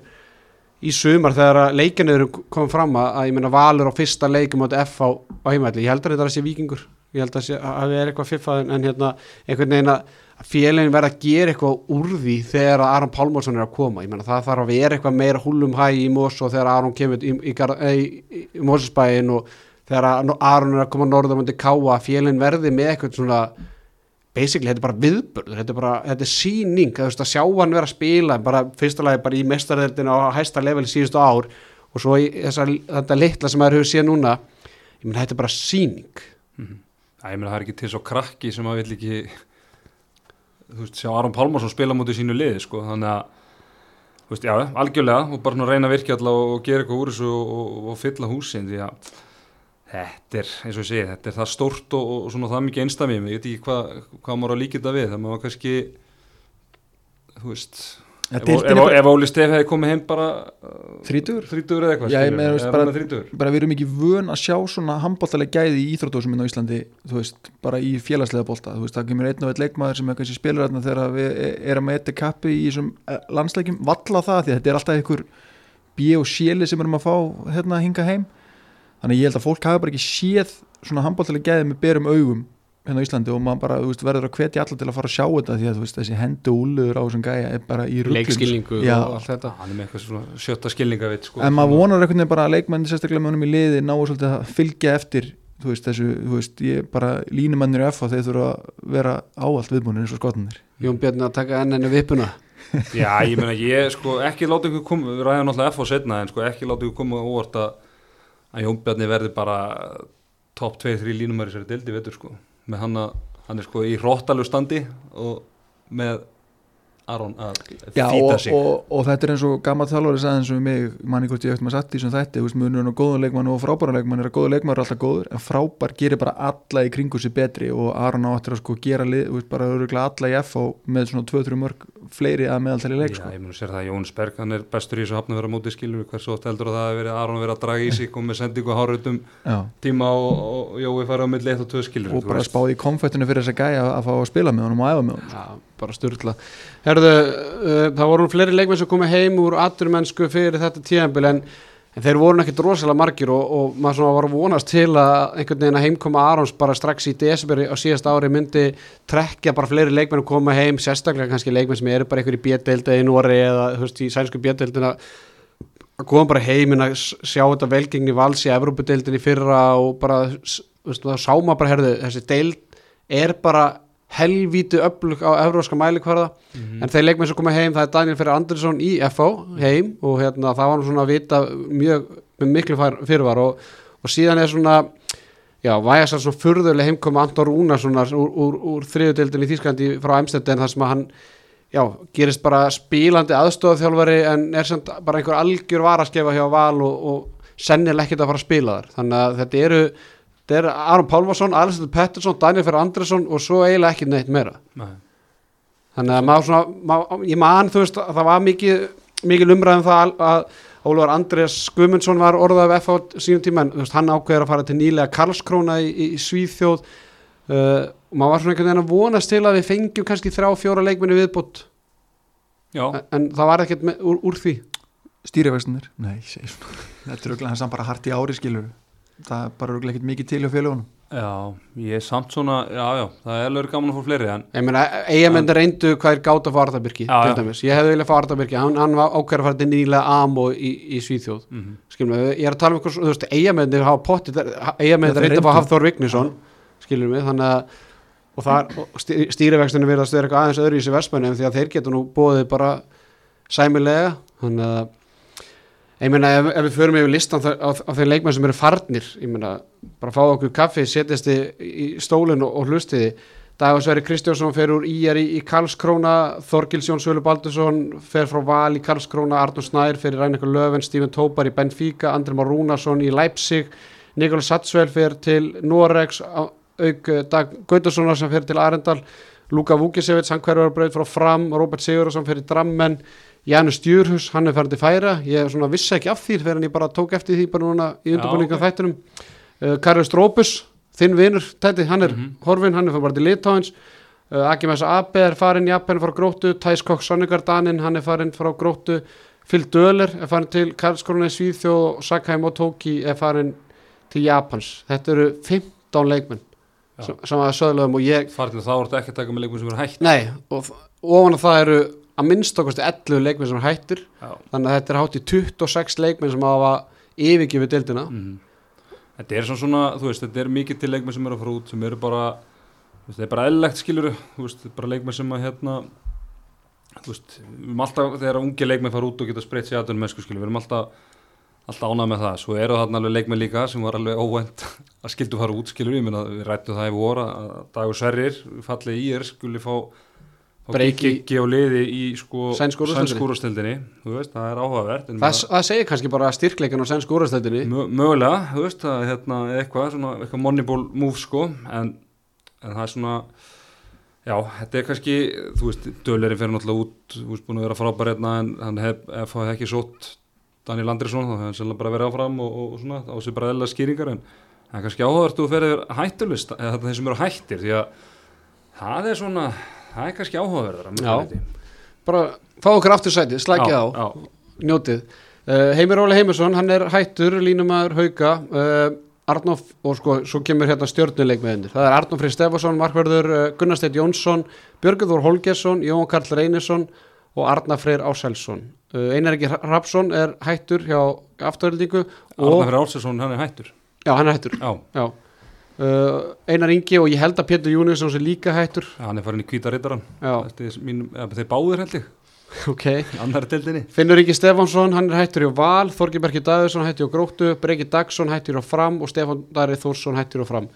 í sumar þegar leikinniður kom fram að, að ég menna valur á fyrsta leikum átti F á, heimaðli, ég heldur þetta að það sé vikingur ég held að að við erum eitthvað fiffað en, en hérna einhvern veginn að félagin verða að gera eitthvað úr því þegar að Aron Pálmarsson er að koma. Ég menna það þarf að vera eitthvað meira húlum hæ í Mós og þegar Aron kemur í, í, í, í, Mósesbæin og þegar að Aron er að koma norðum undir káa félagin verði með eitthvað svona basically þetta er bara viðbörður þetta er bara, þetta er síning þú veist að sjá hann vera að spila bara fyrsta lagi bara í mestarðeldina á hæsta level síðustu ár og svo þessa, þetta litla sem maður hefur séð núna. Ég menn þetta er bara síning Æ, ég meina þú veist, sjá Aron Pálmarsson spila mútið sínu liði, sko, þannig að þú veist, já, algjörlega, og bara reyna að virkja alla og, gera eitthvað úr þessu og, og, og fylla húsin, því að þetta er, eins og ég segi, þetta er það stórt og, og svona það mikið einstæmi, ég veit ekki hvað hvað maður á að þetta við, það maður kannski þú veist ef, Óli Stef hefði komið heim bara uh, þrítugur? eða eitthvað, bara- við erum ekki vön að sjá svona handbóltalega gæði í íþróttósum á Íslandi þú veist, bara í félagslega bólta þú veist, það kemur einn og einn leikmaður sem er kannski spilur þarna þegar við erum með eitt kappi í þessum eh, landsleikjum, valla það því þetta er alltaf einhver B og sjeli sem erum að fá hérna að hinga heim. Þannig ég held að fólk hafa bara ekki séð svona handbóltalega gæði með berum augum hérna á Íslandi og maður bara, þú veist, verður að hvetja alla til að fara að sjá þetta því að þú veist, þessi hendu úluður á þessum gæja er bara í ruglum leikskilningu Já. og allt þetta. Hann er með eitthvað svona sjötta skilninga veit, sko, en maður vonar einhvern veginn bara að leikmenn sérstaklega með honum í liði svolítið að fylgja eftir þú veist þessu, þú veist, ég bara línumennir í FH þeir þurfa að vera áallt viðbúinir eins og skotunir Jón Björn að taka enn enni vippuna? Já, ég meina, ég sko ekki láta ykkur koma, við ræðum náttúrulega F á setna en sko ekki láta ykkur koma óvart að að Jónbjarni verði bara top 2-3 línumar í sér dildi veitur sko, með hann að hann er sko í hróttalu standi og með Aron að Já, fýta og, sig. og, og þetta er eins og gammal þjálfari sagði eins og við mig, manni hvort ég eftir maður satt í sem þetta, munurinn á góðum leikmann og frábæra leikmann er að góða leikmann er alltaf góður en frábær gerir bara alla í kringu sér betri og Aron áttir að sko gera lið, veist, bara alla í FH með svona 2-3 mörg fleiri að meðaltali leik, Já, sko. ég mun að sér það að Jóns Berg, hann er bestur í þessu hafna að vera mótið skilur, hversu oft heldur að það hefur verið Aron að vera að draga í sig og með sendingu að hárutum tíma og, og Jói fara á milli 1 og 2 skilur og bara spáði í konfettinu fyrir þess að gæja að fá að spila með honum og æfa með honum Já, bara styrla Herðu, uh, það voru fleiri leikmenn sem komið heim úr aturmennsku fyrir þetta tíðanbíl en, en þeir voru ekkert rosalega margir og, og maður svona var vonast til að einhvern veginn að heimkoma Arons bara strax í desiberi á síðast ári myndi trekkja bara fleiri leikmenn að koma heim sérstaklega kannski leikmenn sem eru bara einhver í bjödeildi í Nóri eða veist í sænsku bjödeildina að koma bara heim en að sjá þetta velgengni vals í Evrópudeildinni fyrra og bara veist, þá sá maður bara herðu þessi deild er bara helvíti öflug á evróska mælikvarða. En þeir leikmenn sem koma heim það er Daniel Fyrir Andersson í FH heim og hérna það var svona að vita mjög miklu fyrirvar og, og síðan er svona já, vægast að svona furðuleg heimkoma Anton Rúnarsson úr, úr, úr þriðudeildin í Þýsklandi frá Amsterdam þar sem að hann já, gerist bara spílandi aðstofþjálfari en er samt bara einhver algjör varaskefa hjá Val og, og sennileg ekkert að fara að spila þar. Þannig að þetta eru, þetta eru Aron Pálmarsson, Alessandr Pettersson, Daniel Fyrir Andersson og svo eiginlega ekki neitt meira. Nei. þannig að maður svona, maður, ég man þú veist að það var mikið, mikið umræðum það að, Ólafur Andrés Gumundsson var orðað af F á sínum tíma en veist, hann ákveður að fara til nýlega Karlskróna í, í, í Svíþjóð. Uh, og maður var svona einhvern veginn að vonast til að við fengjum kannski þrjá fjóra leikminni viðbútt Já, en, en það var ekkert með, úr, úr því. Stýrivextunir, nei, ég segi svona. Þetta er auðvitað hann bara hart í ári skilur það er bara ekkert mikið til hjá félagunum já, ég er samt svona já, já, það er alveg gaman að fá fleiri en ég meina, eigamendi reyndu hvað er gátt að fá Arðabyrki til dæmis, ég hefði viljað fá Arðabyrki hann, hann var ákveður að fara til nýlega Amo í, í Svíþjóð. Mm skilum við, ég er að tala um eitthvað, þú veist, eigamendir hafa pottið, eigamendir Þetta reynda að fá reyndu. Hafþór Vignisson, skilum við, þannig að og það, stýrivextinu verðast vera eitthvað aðeins öðru í þessi versmennum því að þeir ég meina, ef, ef við förum yfir listan þar- á, á þeir leikmenn sem eru farnir ég meina, bara fá okkur kaffi setjast í, í stólinn og, og hlustiði Dagur Sverri Kristjánsson fer úr IR í, í Karlskróna, Þorgils Jón Sölu Baldursson fer frá Val í Karlskróna, Arnur Snær fer í Rænekar Löfven, Steven Tópar í Benfica, Andri Már Rúnarsson í Leipzig, Nikola Satsvel fer til Norex, á- auk eh, Dag Gautarssonar sem fer til Arendal, Luka Vúkisevits, hann hverjar braut frá Fram, Robert Sigurðarsson fer í Drammen, Janus Djurhus, hann er farin til Færa, ég svona vissi ekki af því þegar ég bara tók eftir því bara núna í undirbúninga ok. okay. þættunum. Uh, Karjus Drópus, þinn vinur, tæti, hann er Mhm. horfinn, hann er bara til Litáins uh, Akimes Abe er farin Japan frá gróttu, Thijs Kokk Sonnegardanin hann er farin frá gróttu Phil Döler er farin til Karlskrona í Svíþjóð og Sakheim Otoki er farin til Japans þetta eru 15 leikmenn sem, sem að söðlöfum og ég Farnir þá er þetta ekki að taka með leikmenn sem eru hætt nei, og ofan á það eru að minnst okkosti 11 leikmenn sem hættir. Já. þannig að þetta er hátt í 26 leikmenn sem hafa yfirgifið deildina. Mhm. Þetta er svona svona, þú veist, þetta er mikið til leikmenn sem eru að fara út sem eru bara, þetta er bara eðlilegt skiluru, þú veist, þetta er bara leikmenn sem að hérna, þú veist, við erum alltaf, þegar ungi leikmenn fara út og geta spreytt sér aðdunum mennsku skiluru, við erum alltaf, alltaf ánað með það, svo eru þarna alveg leikmenn líka sem var alveg óvænt að skildu fara út skiluru, ég meina, við rættum það í voru að Dagur Sverrir, fallið í er, skuli fá Breyki- giggi og liði í sko veist, það er áhugavert það, það segir kannski bara styrkleikan á Mö- mögulega, þú veist, að hérna eitthvað, svona, eitthvað moneyball move sko, en, en það er svona já, þetta er kannski þú veist, Döleri fyrir náttúrulega út þú veist, búin að vera frábær hérna en hann hef, hef, hef ekki sótt Daniel Andrisson þá hefði hann sérlega bara verið áfram og, og, og svona, á sig bara eðla skýringar en það er kannski áhugavert þú ferðir hættulist eða þetta þeir sem eru hættir, því að það er svona, það er kannski áhugaverðar bara fá okkur aftur sæti, slækja á. já. njótið. Uh, Heimir Óli Heimisson, hann er hættur línumæður hauka. Uh, Arnóf og sko, svo kemur hérna stjórnuleik með henni það er Arnóf Freyr Stefansson, Markverður uh, Gunnar Steit Jónsson, Björgur Þór Holgersson Jón Karl Reynisson og Arnar Freyr Áselsson. Uh, Einar Ekki Rapsson er hættur hjá afturöldingu Arna fyrir Álsesson, hann er hættur. Já, hann er hættur. Já, já. Uh, Einar Ingi og ég held að Pétur Júniusson sé líka hættur. Hann er farin í já, þeir báðir held ég. Ok. Annar deildinni. Finnur Ríki Stefánsson, hann er hættur hjá Val, Þorgi Berki Davidsson hættur hjá Gróttu, Breki Dagsson hættur hjá Fram og Stefán Dari Þórsson hættur hjá Fram.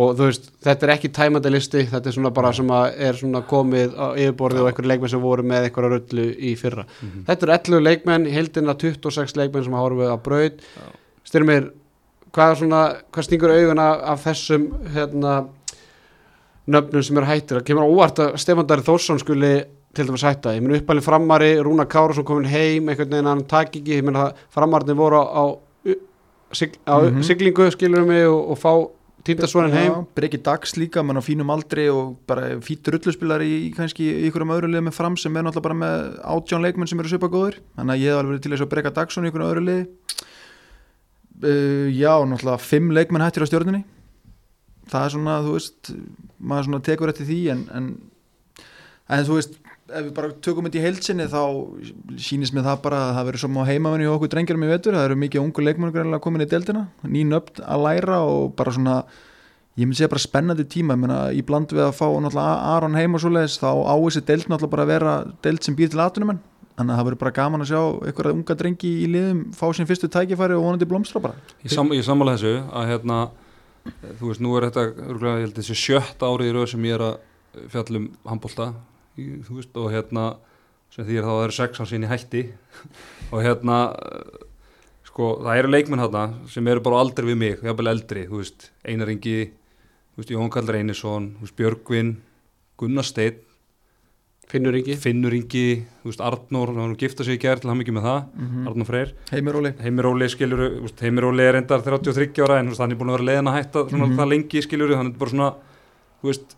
Og þú veist, þetta er ekki tæmandi listi, þetta er svona bara sem að er svona komið á yfirborði og einhverju leikmenn sem voru með einhverja röllu í fyrra. Þetta eru 11 leikmenn, í heildina 26 leikmenn sem hafa horfið á braut. Styrmir, hvað, svona, hvað stingur auguna af þessum hérna, nöfnum sem eru hættir? Það kemur óvart að Stefán Dari Þórsson skuli til dæmis hætta. Ég minn uppalinn framari, Rúna Kárasson komin heim, einhvern veginn hann takk ekki, ég minn að framarnir voru á, á, sig, á Mhm. siglingu skilur mig og, og fá týndasvonin heim. Breki Dags líka, mann á fínum aldri og bara fýtur rulluspilari í kannski einhverjum öðru liði með fram sem er náttúrulega bara með átján leikmenn sem eru svipa góður þannig að ég hef alveg verið til þess að Breka Dagsson í einhverjum öðru liði uh, Já, náttúrulega fimm leikmenn hættir á stjórnunni það er svona, þú veist maður svona tekur eftir því en, en, en þú veist ef við bara tökum þetta í heilsinni þá sýnist mér það bara að það verður svona á heimamenni hjá okkur drengjarum í vetur, það eru mikið ungu leikmenn komin í deildina, ný nöfn að læra og bara svona ég myndi segja bara spennandi tíma, ég meina í bland við að fá náttúrulega Aron heim og svoleiðis þá á þessi deild náttúrulega bara að vera deild sem býr til atunumenn, þannig að það verður bara gaman að sjá einhverja unga drengi í liðum fá sín fyrstu tækifæri og vonandi blómstra bara. Ég, sam, ég sammála þessu að hérna, þú veist, nú er þetta þessi sjött árið í rauð sem ég er að fjallum handbólta og hérna sem því að það eru sex á sinni hætti. Og hérna sko, það eru leikmenn hérna sem eru bara á aldri við mig, jafnvel eldri þú veist, Einar Ingi, Jón Kall Reynisson, þú veist, Björgvin Gunnar Steinn, Finnur Ríki. Finnur Ingi þú veist, Arnór, hann gifta sig í gær til hann mikið með það, mm Arnór Freyr Heimir Óli Heimir Óli skilur Heimir Óli er endar 33 ára en hann er búin að vera leiðin að hætta svona Mhm. það lengi skilur hann er bara svona þú veist,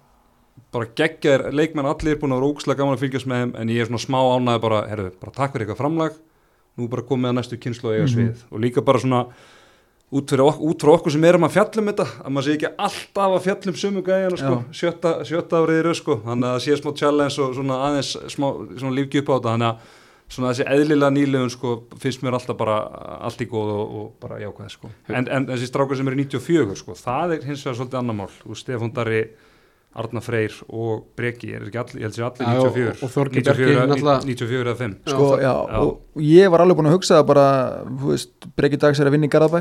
bara geggjaðir leikmenn allir búin að vera ógslag gaman að fylgjast með þeim en ég er svona smá ánæði bara, herru, bara takk fyrir eitthvað framlag nú er bara komið að næstu kynslu og eiga Mhm. svið og líka bara svona út, fyrir ok, frá okkur sem erum að fjallum þetta að maður sé ekki alltaf að fjallum sömu gæjana sko, sjötta, sjötta árið í röð sko. Þannig að það sé smá challenge og svona aðeins smá, svona lífgi upp á þetta. Þannig að svona þessi eðlilega nýlegun sko finnst mér alltaf bara allt í góð og, og bara jákvæð sko. En, en þessi strákar sem eru 94 sko það er hins vegar svolítið annar mál. Og Stefán Darri Arna Freyr og Breki er ekki allir, ég held sér allir Já, og- 94 og Þorgeir 94 Bjarki eða- náttúrulega- 94 eða 5 sko, Já, já, já. og ég var alveg búin að hugsa það bara, þú veist, Breki Dags er að vinna í Garðabæ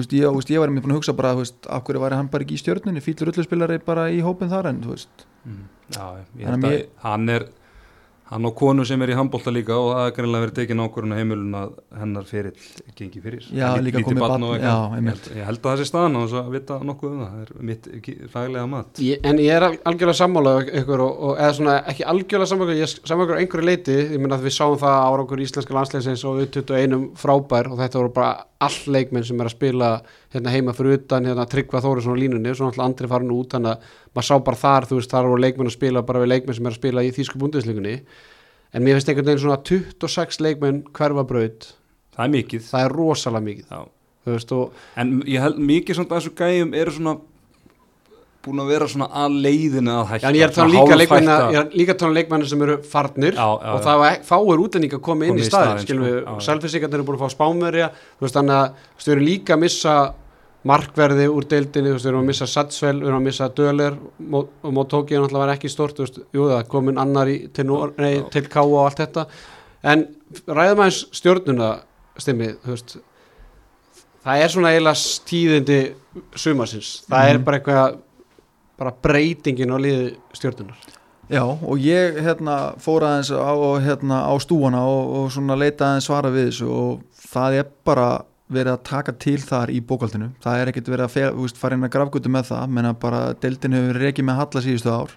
veist, ég, veist, ég var einmitt búin að hugsa bara, veist, af hverju væri hann bara ekki í stjörnunni, fýllur ölluspilari bara í hópin þar en, þú veist, Já, Þannig ég að mér- hann er hann og konu sem er í handbólta líka og það er greinlega verið tekin ákvörðun á heimilun að hennar ferill gengi fyrir. Já, Lít- líka komið barn og eitthvað. já, ég, ég held að það sé staðan og þess að vita nokkuð um það. Það er mitt faglega mat. Ég, en ég er al- algjörlega sammála ykkur og, og eða svona ekki algjörlega sammála ég er sammála ykkur á einhverju leiti. Ég meina að við sáum það árangur íslenska landsleisins og 21 frábær og þetta voru bara all leikmenn sem er að spila hérna heima fyrir utan hérna tryggva Þórisson á línunni og svo náttúrulega andri farin út þannig að maður sá bara þar þú veist þar voru leikmenn að spila bara við leikmenn sem er að spila í þýsku búndisleikunni en mér finnst einhvern veginn svona 26 leikmenn hverfa braut. Það er mikið. Það er rosalega mikið. Veist og en ég held mikið svona þessu gæjum eru svona búin að vera svona að leiðinu að Já, en ég er tala um líka er tala um leikmanna sem eru farnir Já, já, og það var ek- fáir útlendinga að koma inn í staðin, skilum sko. við, selfinsíkarnir eru búin að fá spámörja, þú veist, þannig að þú erum líka að missa markverði úr deildinni, þú veist, við erum að missa Satsvel, við erum að missa Döler Mó- og Mótóki er náttúrulega var ekki stort, þú veist, jú það komin annar í, til, nei, til Ká og allt þetta, en ræðum aðeins stjórnuna, stimmi, þú veist, það er svona eiginlega tíðindi sumarsins, það er Mhm. bara eitthvað, bara breytingin á liði stjórnunar. Já, og ég hérna, fór aðeins á, hérna, á stúana og, og svona leita aðeins svara við þessu og það er bara verið að taka til þar í bókaldinu það er ekkert verið að úst, fara inn að grafgutu með það menna bara deildin hefur reikið með halla síðustu ár.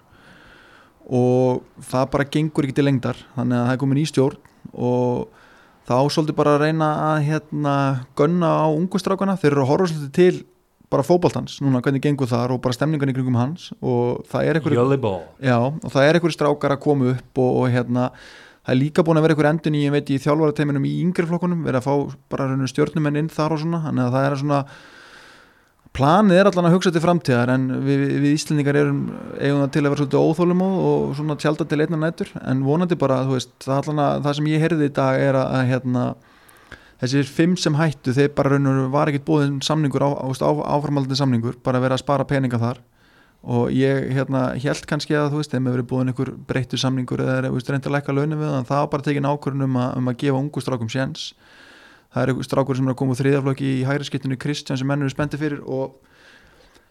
Og það bara gengur ekki til lengdar þannig að það er komin í stjórn og það ásóldi bara að reyna að hérna, gunna á ungustrákana þeir eru að horfa svolítið til bara fótboltans núna hvernig gengur þar og bara stemningan í kringum hans. Og það er eitthvað Jolly Já, og það er einhverjir strákar að koma upp og, og hérna, það er líka búin að vera einhver endun í, ég veit, í þjálfarateiminum í yngri flokkunum, verið að fá bara stjórnumenn inn þar og svona, þannig að það er svona planið er allan að hugsa til framtíðar en við, við Íslendingar erum eigum það til að vera svolítið óþólum og, og svona tjálta til einna nættur, en vonandi bara, veist, það, allan að, það sem ég heyrði í dag er að, að hérna, þessir fimm sem hættu, þeir bara rauninu var ekkit búin samningur, á, á, áframaldin samningur, bara verið að spara peninga þar og ég hérna held kannski að þú veist, þeim hefur búin einhver breyttu samningur eða reynda að lækka launum við en það var bara tekin ákvörðun um, að- um að gefa ungu strákum séns. Það er einhver strákur sem er að koma úr þriðaflokki í hægri skiptinu Kristján sem menn eru spendi fyrir og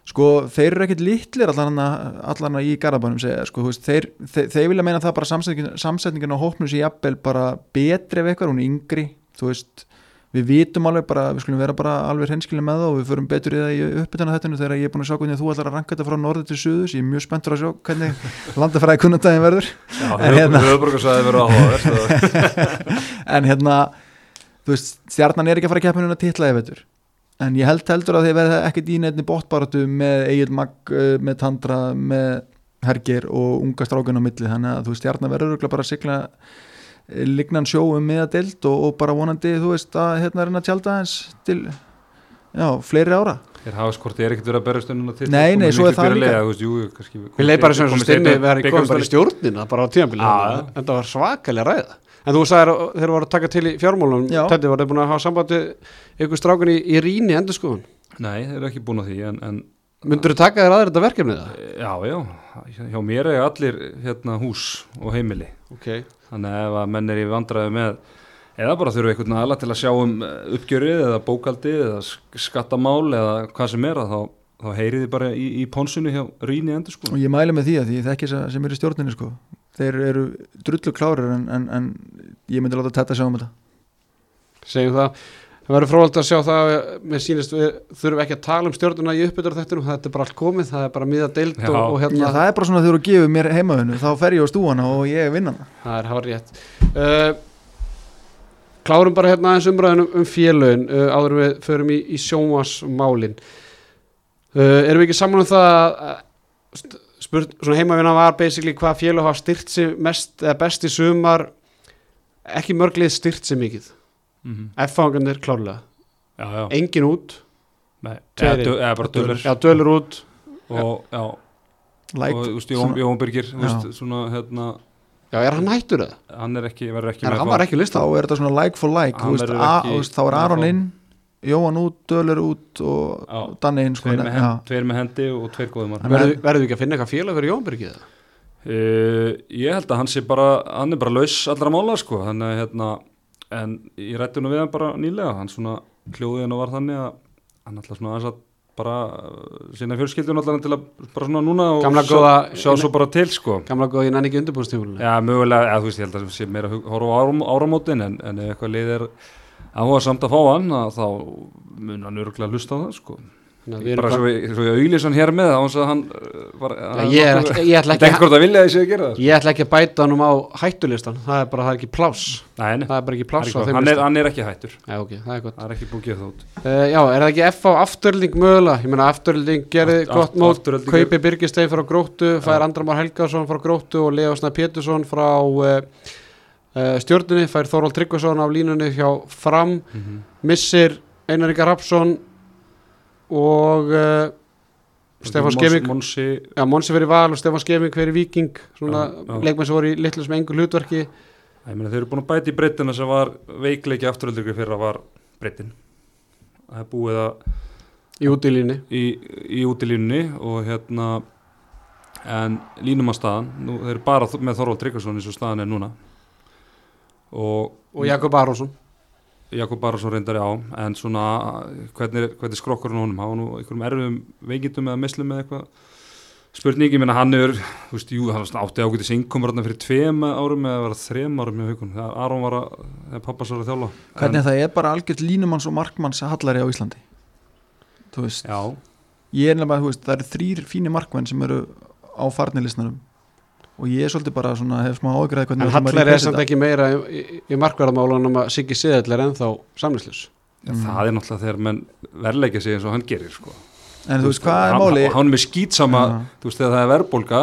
sko þeir eru ekkit litlir allan, allan í Garabænum segja, sko, veist, þeir, þeir, þeir vilja meina það bara samsetningin, á hópnum sem jafnvel bara betri ef eitthvað, hún er yngri þú veist, við vitum alveg bara við skulum vera bara alveg hreinskilin með það og við förum betur í það í uppbytuna þetta þegar ég er búin að sjá hvernig þú ætlar að ranka þetta frá norður til suðus ég er mjög spenntur að sjá hvernig landafræði kunnandaginn verður. Já, En hérna- verður áhugavert en hérna þú veist, stjarnan er ekki að fara að keppa hérna titla ef veitur en ég held heldur að þeir verða ekkert í nefni bóttbaratu með Egil Magg, uh, með Tandra með Hergir og unga strákun á milli. Þannig að þú veist, stjarnan verður bara að sigla eh, lignan sjó um miðadeild og, og bara vonandi, þú veist, að hérna er hann að tjálta hans til já, fleiri ára. Skort, ég er ekkert verið að berja stundina til Nei, nei, svo er það líka. Við leið bara sem stimmi einn- verið komið bara í stjórnina bara á tíðanbili Já. en það var svakalega ræða. En þú sagðir að þeir voru að taka til í fjármálum Já. Teddy var þeir búin að hafa sambandi ykkur strákun í, í rýni endur skoðun Nei, þeir eru ekki búin að því en, en myndur þú taka þér aðeir þetta verkefnið það? já, já, hjá mér er allir hérna hús og heimili. Ok, þannig að ef að menn er í vandræði með eða bara þurfu einhvern aðla til að sjá um eh, uppgjörið eða bókaldið eða sk- skattamál eða hvað sem er að þá, þá heyriði bara í, í pónsunu hjá Rýni endur sko. Og ég mæli með því að því ég þekki þessa sem eru í stjórninni sko. þeir eru drullu klárir en, en, en ég myndi láta þetta sjá um þetta. Segjum það það verður fróðald að sjá það með sínist við þurfum ekki að tala um stjórnuna í uppbyttar þetta þetta er bara allt komið, það er bara miða deild Já. og, og Já, hérna, það er bara svona þegar þú gefur mér heimaðinu þá fer ég á stúana og ég vinna það er hár rétt uh, klárum bara hérna aðeins umræðunum um félögin uh, áður en við förum í, í sjónvarsmálin uh, erum við ekki saman um það að- spurt, svona heimavinna var basically hvað félög hafa styrt sig mest eða best í sumar ekki mörglið styrt sig mikið mm -hmm. F-fangarnir klárlega, Já, já, engin út. Eða, bara dölur. Já, dölur út. Og, og þú veist, Jón, svona- Jón Birgir þú svona, hérna, já, er hann hættur það? hann er ekki, verður ekki Er, með hann þá- var ekki þá listað er þetta svona like for like Hann þú veist, ekki þú veist, þá er Aron þá. inn Jóhann út, Dölur út og Já. Danni inn sko, tveir, með já. hendi, tveir með hendi og tveir góðum er- verður við ekki að finna eitthvað félag fyrir Jónbyrgið það? Uh, ég held að hann sé bara hann er bara laus allra mála sko. Þannig að hérna en ég rætti nú við hann bara nýlega hann svona hljóðið hann var þannig að hann ætla svona aðeins að bara uh, sína fjölskyldun allan til að bara svona núna og sjá, góða- sjá svo bara til sko. Gamla góð í nann ekki undirbúinstjóðulega Já, mögulega, eða, þú veist, ég held að það sé meira horfa á áram, áramótin en, en eitthvað lið er áhuga samt að fá hann að þá mun hann örgulega hlusta á það sko bara svo, ég- hann hér með á hans að hann uh, var, Já, ég, er ekki, ég, ætla Þetta ekki, hvort að vilja að gera það. Ég ætla ekki að bæta hann um á hættulistan það er bara, það er ekki það það á þeim hann, er, er ekki hættur. Það er Það er ekki búið að það út. Uh, Já, er það ekki F á afturölding mögulega? Ég meina afturölding gerði gott mót. kaupi Birgisteig frá Gróttu, fær Andramár Helgason frá Gróttu og Leo Snæ Pétursson frá uh, uh, stjórnunni fær Þóról Tryggvason af línunni hjá Fram. Missir Einar Ríkar Rapsson og uh, Stefán Já, Monsi fyrir val og Stefán Skeving fyrir viking leikmenn sem voru í litlu sem engu hlutverki. Ég meina þeir eru búin að bæta í breytina sem var veikleiki afturöldingu fyrir að var breytin það er búið að í útilíni í, í útilínunni og hérna en línum að staðan nú, þeir eru bara með Þorvald Tryggvason eins og staðan er núna. Og og Jakob Aronsson Jakob Barasson reyndar já en svona hvernig, er- hvernig skrokkurinn á honum? Hafa nú einhverjum erfum veikindum eða mislum eða eitthvað? Spurningi, menna hann er þú veist, jú, hann átti ágætis innkomur þarna fyrir tveim árum eða var það þrem árum með haukun þegar Aron var að, þegar pappas var að þjála hvernig það er bara algjört línumanns og markmanns hallari á Íslandi. Þú veist, Já, ég er nefnilega, þú veist, það eru þrýr fínir markmenn sem eru á farnilisnarum og ég er svolítið bara svona, hef smá ágræði hvernig en Hallar er samt ekki meira í, í, í markverðamálunum að Siggi Siðall er ennþá samlislus Mm. það er náttúrulega þegar menn verleikja sig eins og hann gerir sko. en þú veist, hvað er hann, máli hann er með skýtsama, Já. þú veist, þegar það er verðbólga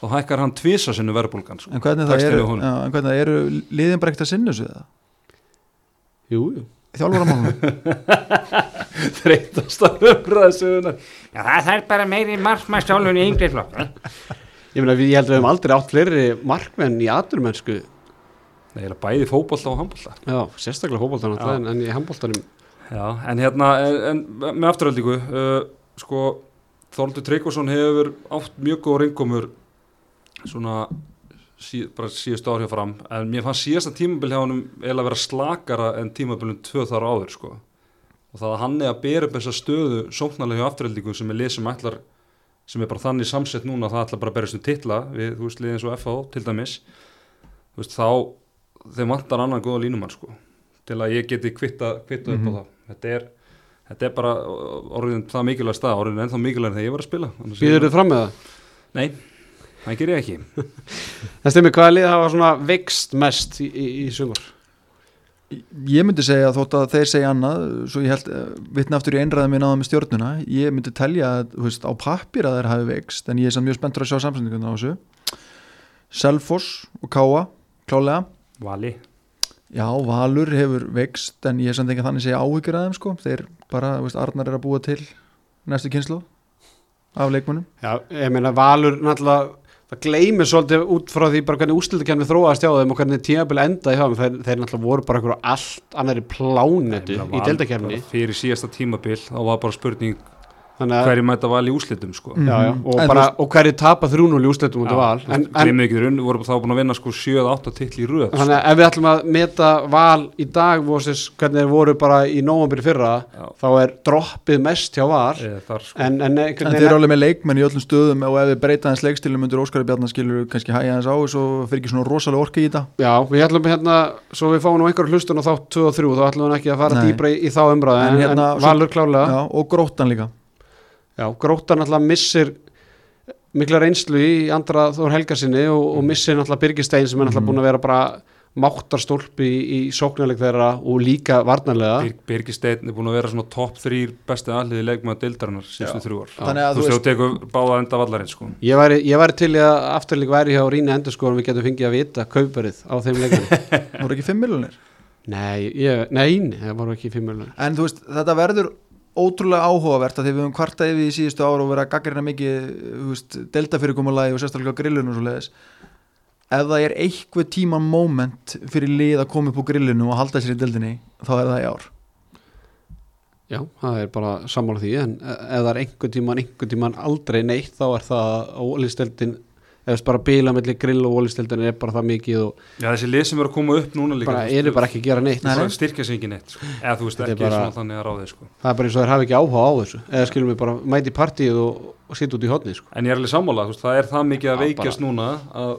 þá hækkar hann tvisa sinni verðbólgan sko. en hvernig það eru, já, en hvernig það eru liðin bara ekkert að sinna þessu það Jú, jú þjálfaramálum þreytast að umræða söguna Já, það er bara meiri markmannstjálfun í yngri flokk. Ég, meina, ég held að við hefum aldrei átt fleiri markmenn í aturmennsku Nei, bæði fótbolta og handbolta Já, sérstaklega fótboltan Já. en, en í handboltanum Já, en hérna, en, en með afturhaldingu, uh, sko, Þorldur Tryggvason hefur átt mjög góð reynkomur svona sí, bara síðustu ár hjá fram, en mér fannst síðasta tímabil hjá honum eiginlega vera slakara en tímabilum tvö þar áður, sko. Og það að hann er að bera upp þessa stöðu sóknarlega hjá afturhaldingu sem er lið sem ætlar, sem er bara þannig samsett núna að það ætlar bara að berast um titla við, þú veist, liðið eins og FH til dæmis, þú veist, þá þeim vantar annan góða línumann, sko til að ég geti kvitta, kvitta upp á það. Þetta er, þetta er bara orðin það mikilvæg stað, orðin ennþá mikilvæg þegar ég var að spila. Býður þið fram með það? Nei, það ger ég ekki. Það stemmi hvaða lið hafa svona vext mest í, í, í sumar ég myndi segja þótt að þeir segja annað svo ég held, vitna aftur í einræðum á það með stjórnuna, ég myndi telja að, veist, á pappir að þeir hafi vext en ég er samt mjög spenntur að sjá samsendingunum á þessu. Selfoss og Káa klálega, Vali, já, Valur hefur vext en ég er samt ekki að þannig segja áhyggjur að þeim sko, þeir bara, þú veist, Arnar er að búa til næstu kynslu af leikmunum Já, ég meina Valur náttúrulega það gleymir svolítið út frá því bara hvernig úrslutakefni þróaðast hjá þeim og hvernig tímabil endaði hjá þeim. Þeir, þeir náttúrulega voru bara einhverju allt annari plánetu í bara fyrir síðasta tímabil þá var bara spurning hverju mæta Vali í úslitum sko. Já, já, Mhm. og, bara, og hverju tapa 3-0 í úrslutum út af Val en, en Gleimið ekki þurr, voru þá búin að vinna sko 7-8 titl í röð sko. þannig að ef við ætlum að meta Val í dag versus hvernig þeir voru bara í nóvambir fyrra Já. þá er droppið mest hjá Val Eða þar, sko. en, en, einhvern þeir eru alveg með leikmenn í öllum stöðum og ef við breyta hans leikstilum undir Óskari Bjarnar skilur kannski hæja hans á og svo fyrir ekki svona rosalega orka í þetta Já, við ætlum hérna, svo við fáum nú einhver hlustun á þátt 2 og 3, þá ætlum við ekki að fara Nei. dýbra í, í þá umræðu, En en, hérna, en svo- Valur klálega Já, og gróttan líka Já, gróttan náttúrulega missir mikla reynslu í andra Þór Helgarsinni og, og missir náttúrulega Birgistein sem er náttúrulega búin að vera bara máttarstólpi í, í sóknarleik þeirra og líka varnarlega. Bir, Birgir Steinn er búin að vera svona topp þrýr besti aðliði leikmaða deildarinnar síðustu þrjú ár. Þannig að þú þú veist, þú tekur báða enda vallarinn sko. Ég væri, ég væri til að afturleik væri hjá Ríni Endurskóðum við getum fengið að vita kauparið á þeim leikum Það voru ekki 5 miljonir Nei, ég, nei, nei, það voru ekki fimmurlega En þú veist, þetta verður ótrúlega áhugavert að því við höfum kvarta yfir í síðustu ára og verið að gaggarina mikið þú veist, delta fyrirkomulagi og sérstaklega grillinu og svo leiðis ef það er eitthvað tíma moment fyrir lið að koma upp á grillinu og halda sér í deldinni þá er það í ár. Já, það er bara sammála því en e- ef það er einhvern tíman, einhvern tíman aldrei neitt þá er það að ólisteldin eða bara bíla mellir grill og ólisteldin er bara það mikið og Já, þessi lið sem eru að koma upp núna líka bara eru bara ekki að gera neitt Nei, bara styrkja sig ekki neitt sko. eða þú veist ekki bara- svona þannig að ráði sko. það er bara eins og þeir hafa ekki áhuga á þessu eða skilum við bara mæti í partíið og, og sitja út í hotni sko. en ég er alveg sammála, þú veist, það er það mikið að Já, veikjast núna að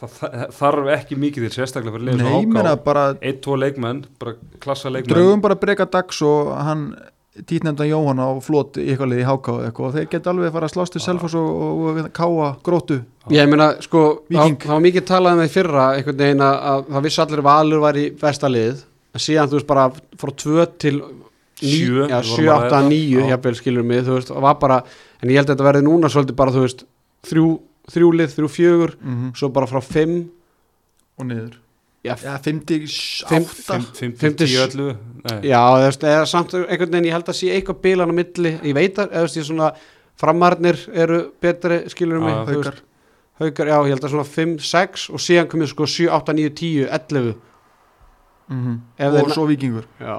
það, það þarf ekki mikið til sérstaklega fyrir meina háká bara eitt, tvo leikmenn, bara klassa leikmenn draugum bara breyka dags og hann títnefndan Jóhann á flot í eitthvað liði háká og eitthvað og þeir geta alveg að fara að slást til Selfoss og, og, og káa grótu ég meina sko það Víking. það var mikið talað um því fyrra einhvern veginn að, að það vissi allir valur var í vestalið en síðan þú veist bara frá 2 til Sjö, já, við vorum 7, að 8, ræða 9 það. Já. jafnvel skilur mig þú veist, og var bara, en ég held að þetta verði núna svolítið bara þú veist, þrjú, þrjúlið, þrjú fjögur mm svo bara frá 5 og niður já, Já, 50, Fimm- 8 5, Fimm 10, til 10, 11 Nei. Já, þú veist, eða samt einhvern veginn ég held að sé eitthvað bilan á milli, ég veit að, eða ég svona framarnir eru betri skilur mig þú veist, haukar. Haukar, já, ég held að svona 5, 6 og síðan komið sko 7, 8, 9, 10, 11 mm Ef og þeir- svo vikingur Já,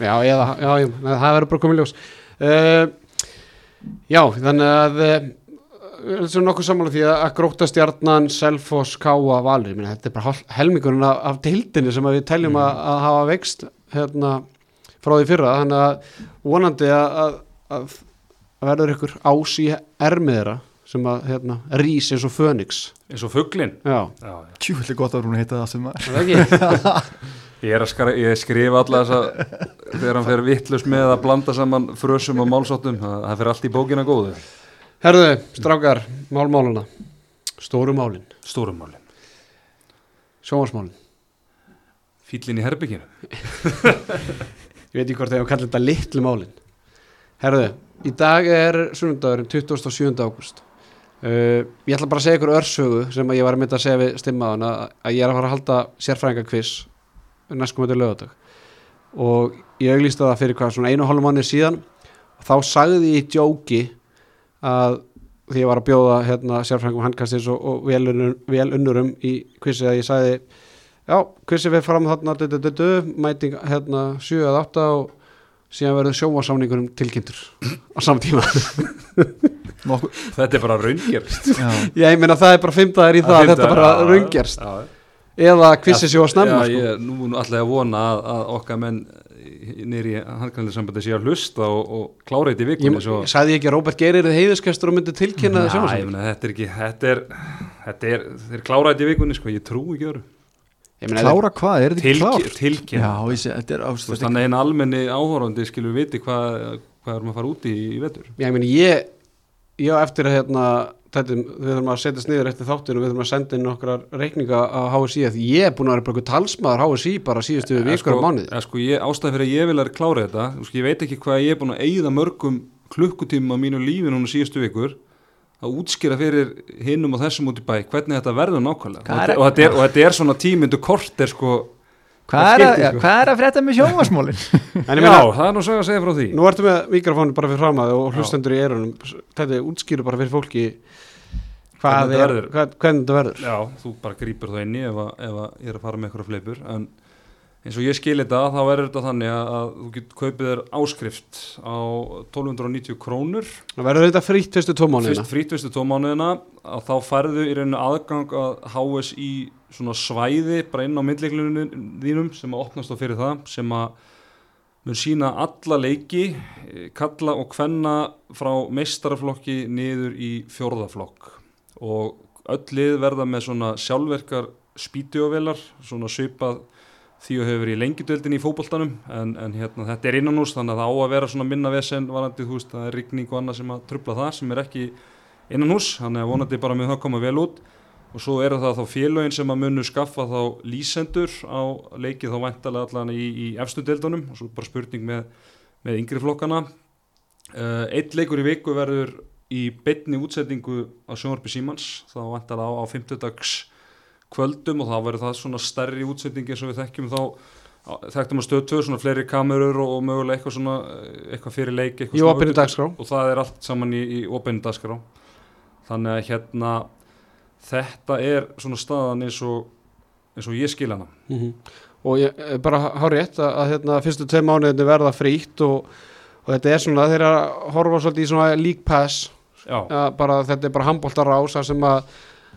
já, eða, já, já, það verður bara komið ljós. Uh, Já, þannig að þessu nokkuð sammála því að, að gróta stjarnan, Selfoss, Káa, Valur ég meina, þetta er bara helmingurinn af, af deildinni sem að við teljum að, að hafa vext hérna frá því fyrra. Þannig að vonandi að, að, að, að verður ykkur ás í ermið þeirra sem að hérna, rís eins og Fönix eins og fugglin tjúfulli gott að hún heita það sem er ekki. Ég er að skra, ég skrifa alla þessa þegar hann fer vittlust með að blanda saman frösum og málsóttum, það, það fer allt í bókina góðu Herðu, strákar, málmáluna Stóru málin, Stórumálin, sjónvarsmálin fýllin í herbygginu Ég veit ekki hvort þegar kalla þetta litlu málin. Herðu, í dag er sunnundagurinn 27. ágúst. Uh, Ég ætla bara að segja ykkur örsögu sem ég var að mynda að segja við stimmaðan að, ég er að fara að halda sérfræðingakviss næstkomandi lögadag og ég auglýsti það fyrir hvað svona einu og hálfum manni síðan. Og þá sagði ég í djóki að því ég var að bjóða hérna, sérfræðingum handkastis og, og vel unnurum í kvissið að ég sagði já, kvissið við fram þarna du, du, du, du, mæting hérna 7 eða 8 og síðan verður sjómasáningurum tilkynntur á samtíma Þetta er bara raungerst já, ég meina það er bara fimmtaðir í það að þetta bara raungerst já, já. eða kvissið að snemma Já, sko. ég, nú er alltaf að vona að, að okkar menn nýri handkvæmlega sambandi sé að hlusta og, og klára þetta í ég, vikunni svo, ég sagði ekki að Róbert Geir er heiðuskestur og myndi tilkynna það Já, ég sjómasáning meina, þetta er ekki þetta er, þetta er, þeir klára þetta í vikunni sko, ég trú ekki öru Ég meina, klára hvað, er þetta klárt? tilkynna. Já, ég þetta er þannig að einn almenni áhórandi skilur viti hvað, hvað erum að fara út í í vetur. Ég meina ég ég á eftir að hérna þetta, við þurfum að setjast niður eftir þáttinu við þurfum að senda inn nokkrar reikninga á HSI því ég er búin að vera bara eitthvað talsmaður HSI bara síðustu Eh, vikur á mánuði. eh, sko, ég, ástæði fyrir að ég vil að klára þetta sko, ég veit ekki hvað ég er búin að eigða mörgum klukkutíma á mínu lífi núna síðustu vikur að útskýra fyrir hinnum og þessum út í bæ hvernig þetta verður nákvæmlega. Og, er- þetta- og, þetta er, og þetta er svona tímyndu kort er sko Hvað Það er, að, skiptir, sko. hvað er að frétta með ég já, það er nú svo að segja frá því. Nú ertu með mikrofónu bara fyrir fram að og hlustendur í erunum þetta útskýru bara fyrir fólki hvað Hvernig þetta er, verður. hvað, hvernig þetta verður. Já, þú bara grípur það inni ef, að, ef að ég er að fara með eitthvað fleipur en eins og ég skil þetta þá er þetta þannig að, þú getur kaupið þér áskrift á 1290 krónur. Það verður þetta frýtt fyrstu tvo mánuðina? Fyrst frítvistu tómánuðina að þá færðu í rauninu aðgang að HSI svona svæði bara inn á myndleiklunum þínum sem að opnast á fyrir það sem að mun sína alla leiki eh, kalla og kvenna frá meistaraflokki niður í fjórðaflokk og öll lið verða með svona sjálfverkar spítjóvelar svona svipað því að hefur verið í lengjudöldin í fótboltanum. En, en hérna, þetta er innanús þannig að það á að vera svona minna vesen varandi þú veist það er rigning og annað sem að trubla það sem er ekki innanús þannig að vonandi bara með það koma vel út. Og svo eru það þá félögin sem að munu skaffa þá lýsendur á leikið þá væntalega allan í, í efstu deildunum. Og svo bara spurning með, með yngri flokkana. Uh, eitt leikur í viku verður í beinni útsetningu á sjónvarpi Símans þá væntalega á, á 50 dags kvöldum og þá verður það svona stærri útsetning eins og við þekkjum þá. Þekktum að stöðtöðu svona fleiri kamerur og, og mögulega eitthvað svona eh, eitthvað fyrir leik eitthvað í auka- dagskrá. Og það er allt saman í, í opinni dagskrá. Þannig að hérna þetta er svona staðan eins og eins og ég skil hana. Mm og ég er bara hár rétt að, að hérna, fyrstu tvei mánuðinni verða frítt og, og þetta er svona þeir að horfa svolítið í svona league pass. Bara, þetta er bara handbóltar þar sem að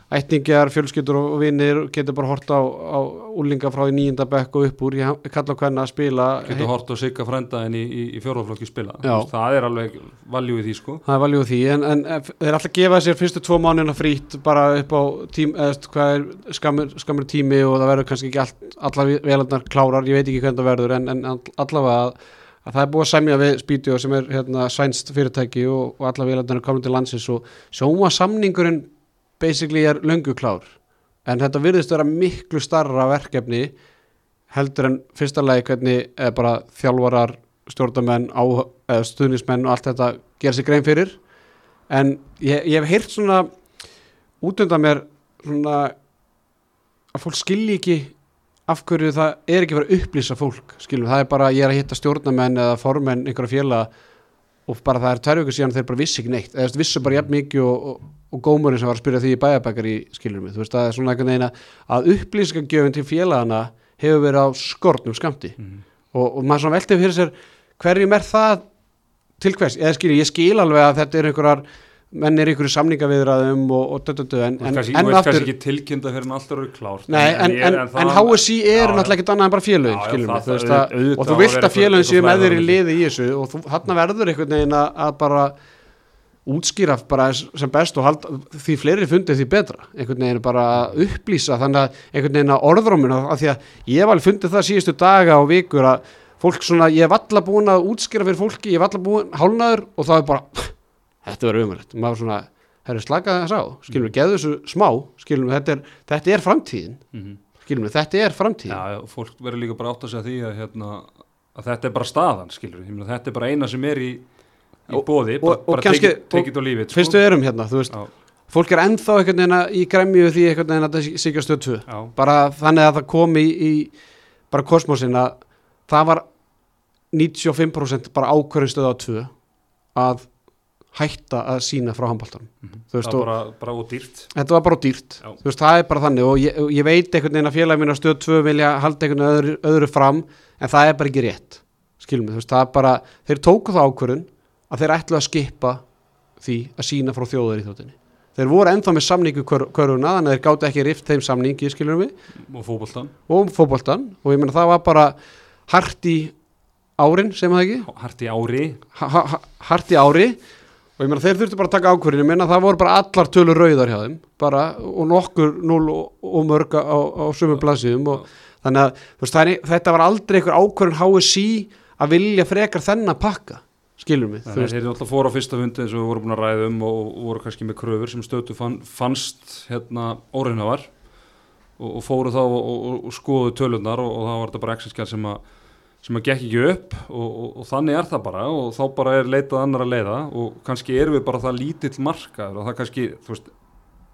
ættingjar, fjölskyldur og vinnir getur bara hort á, á úlinga frá í nýjunda bekk og upp úr ha- kalla hvenna að spila. Getur hort og sigga frænda en í, í, í fjórðaflokki spila. Veist, það er alveg valjú í því sko. Það er valjú því en, en þeir alltaf gefa sér fyrstu tvo mánuðina frítt bara upp á tím, hvað er skammur, skammur tími og það verður kannski ekki allt, allar velandar klárar, ég veit ekki hvernig það verður en, en all- allavega að, að það er búið að semja við Spítjó sem er hérna, sænst fyrirtæki og, og velandar er komin til landsins og sjóma samningurinn basically er löngu klár. En þetta virðist vera miklu starra verkefni heldur en fyrsta lagi hvernig eða bara þjálfarar stjórnamenn, á, eða stuðnismenn og allt þetta gera sér grein fyrir. En ég, ég hef heyrt svona út undan mér svona að fólk skilji ekki af hverju það er ekki verið að upplýsa fólk skilur, það er bara, ég er að hitta stjórnamenn eða formenn einhverja félaga og bara það er tvær vikur síðan þeir bara vissi ekki neitt. Eða vissu bara jafn mikið og, og, og gómurinn sem var að spyrja því í bæjabækar í skilur mig. Þú veist, það er svona einhvern veginn að- upplýsingagjöfin til félagana hefur verið á skortnum skamti og, og maður svona veltið fyrir sér hverjum er það til hvers, eða skilur, ég skil alveg að þetta er einhverjar menn er einhverju samningaviðraðum og, og dödödö en, en, en aftur ekki tilkynna fyrir en HSI já. náttúrulega ekkert annað en bara félögin, og þú vilt að félögin séu með þér í liði í þessu og þarna verður einhvern veginn að, bara útskýra bara sem best og halda, því fleiri fundið því betra, einhvern veginn bara upplýsa þannig að einhvern veginn að orðróminu af því að ég alveg fundið það síðustu daga og vikur að fólk svona, ég hef alla búin að útskýra fyrir fólki, ég hef alla búin hálnaður og það er bara, þetta verður umrætt maður svona, herri slaka þess á. Skilum við, geðu þessu smá, skilum við þetta er, þetta er framtíðin, Mhm. skilum við þetta er framtíðin, Já, já, fólk verður líka bara átt að segja því að, hérna, að þetta er bara staðan, skilur við, þetta er bara eina sem er í, í Og- bóði, og- bara, og bara og leave it, fyrst við erum hérna, þú veist Já, fólk er ennþá einhvern veginn að- í gremju því einhvern veginn að þetta 2 já, bara þannig að það kom í, í bara kosmosin að það var 95% bara ákvörðin stöð á 2 að hætta að sína frá handbóltanum þú veist það og bara, bara og dýrt, þetta var bara dýrt. Já. þú veist það er bara þannig og ég, ég veit einhvern veginn að félagi mín á stöð 2 vilja halda einhvern veginn öðru, öðru fram en það er bara ekki rétt. Skilum við það er bara þeir tóku það ákvörðun að þeir ætlu að skipa því að sína frá þjóður í þjóttinni þeir voru ennþá með samningu körfuna þannig að þeir gátu ekki rift þeim samningi skilum við og fótboltan, og fótboltan og ég meina það var bara hart í árin sem það ekki? Hart í ári, og ég meina þeir þurftu bara að taka ákvörðinu ég meina það voru bara allar tölur rauðar hjá þeim. Bara og nokkur núl og, og mörg á, á sömu blaðsíðum og þannig að veist, það er, þetta var aldrei einhver ákvörðin HSI að vilja frekar þennan pakka skilur mig, þannig þeir eru alltaf fóru á fyrsta fundi eins og við vorum búin að ræða um og, og voru kannski með kröfur sem stötu fann, fannst hérna óreinnafar og, og fóru þá og, skoðu tölunar og, þá var þetta bara Excel-skjál sem að sem að gekk ekki upp og, og, og þannig er það bara og þá bara er leitað annar að leiða og kannski erum við bara það lítill markaður og það kannski, þú veist,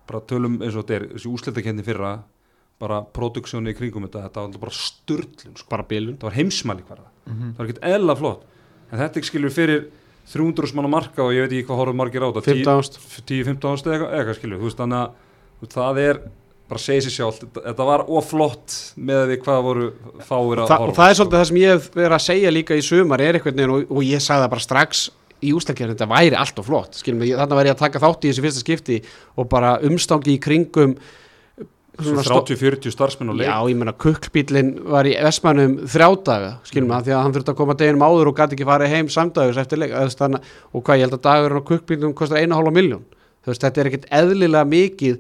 bara tölum eins og þetta er, þessi úslitakenni fyrra bara produksjónu í kringum þetta þetta var bara sturlun, sko. bara bilun. Þetta var heimsmæli hverða, það var ekkert eðla flott. En þetta ekki skilur fyrir 300 manna marka og ég veit ekki hvað horfum margir á þetta 15 ást. 10-15 ástu eða eitthvað skilur þú veist þannig að það er bara segið sér sjálf, þetta, þetta var oflott með því hvað voru fáir að Þa, horfa og það er svolítið það sem ég hef verið að segja líka í sumar er veginn og, og ég sagði það bara strax í ústakjörn, þetta væri allt og flott skilum mig, þannig væri ég að taka þátt í þessu fyrsta skipti og bara umstangi í kringum Svo sto- 30-40 starfsmenn og leik Já, ég meina kukkbílinn var í Vestmannum þrjá daga, skilum Mm. við, því að hann þurfti að koma deginum áður og gæti ekki farið heim samdægus eftir leik, og hvað ég held að dagurinn á kukkbílnum kostar eina hálfa miljón, þú veist, þetta er ekkert eðlilega mikið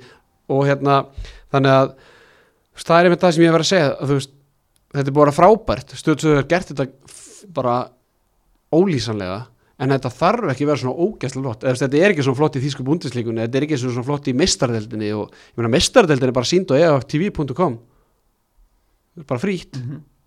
og hérna, þannig að það er einmitt það sem ég verið að segja, að, veist, þetta er bara frábært, stöðsögur hefur gert þetta bara ólýsanlega, en þetta þarf ekki að vera svona ógæslega flott, eða þetta er ekki svona flott í þýsku búndislíkunni, þetta er ekki svona flott í mistardeldinni og mistardeldin er bara sínd og eftv.com bara frítt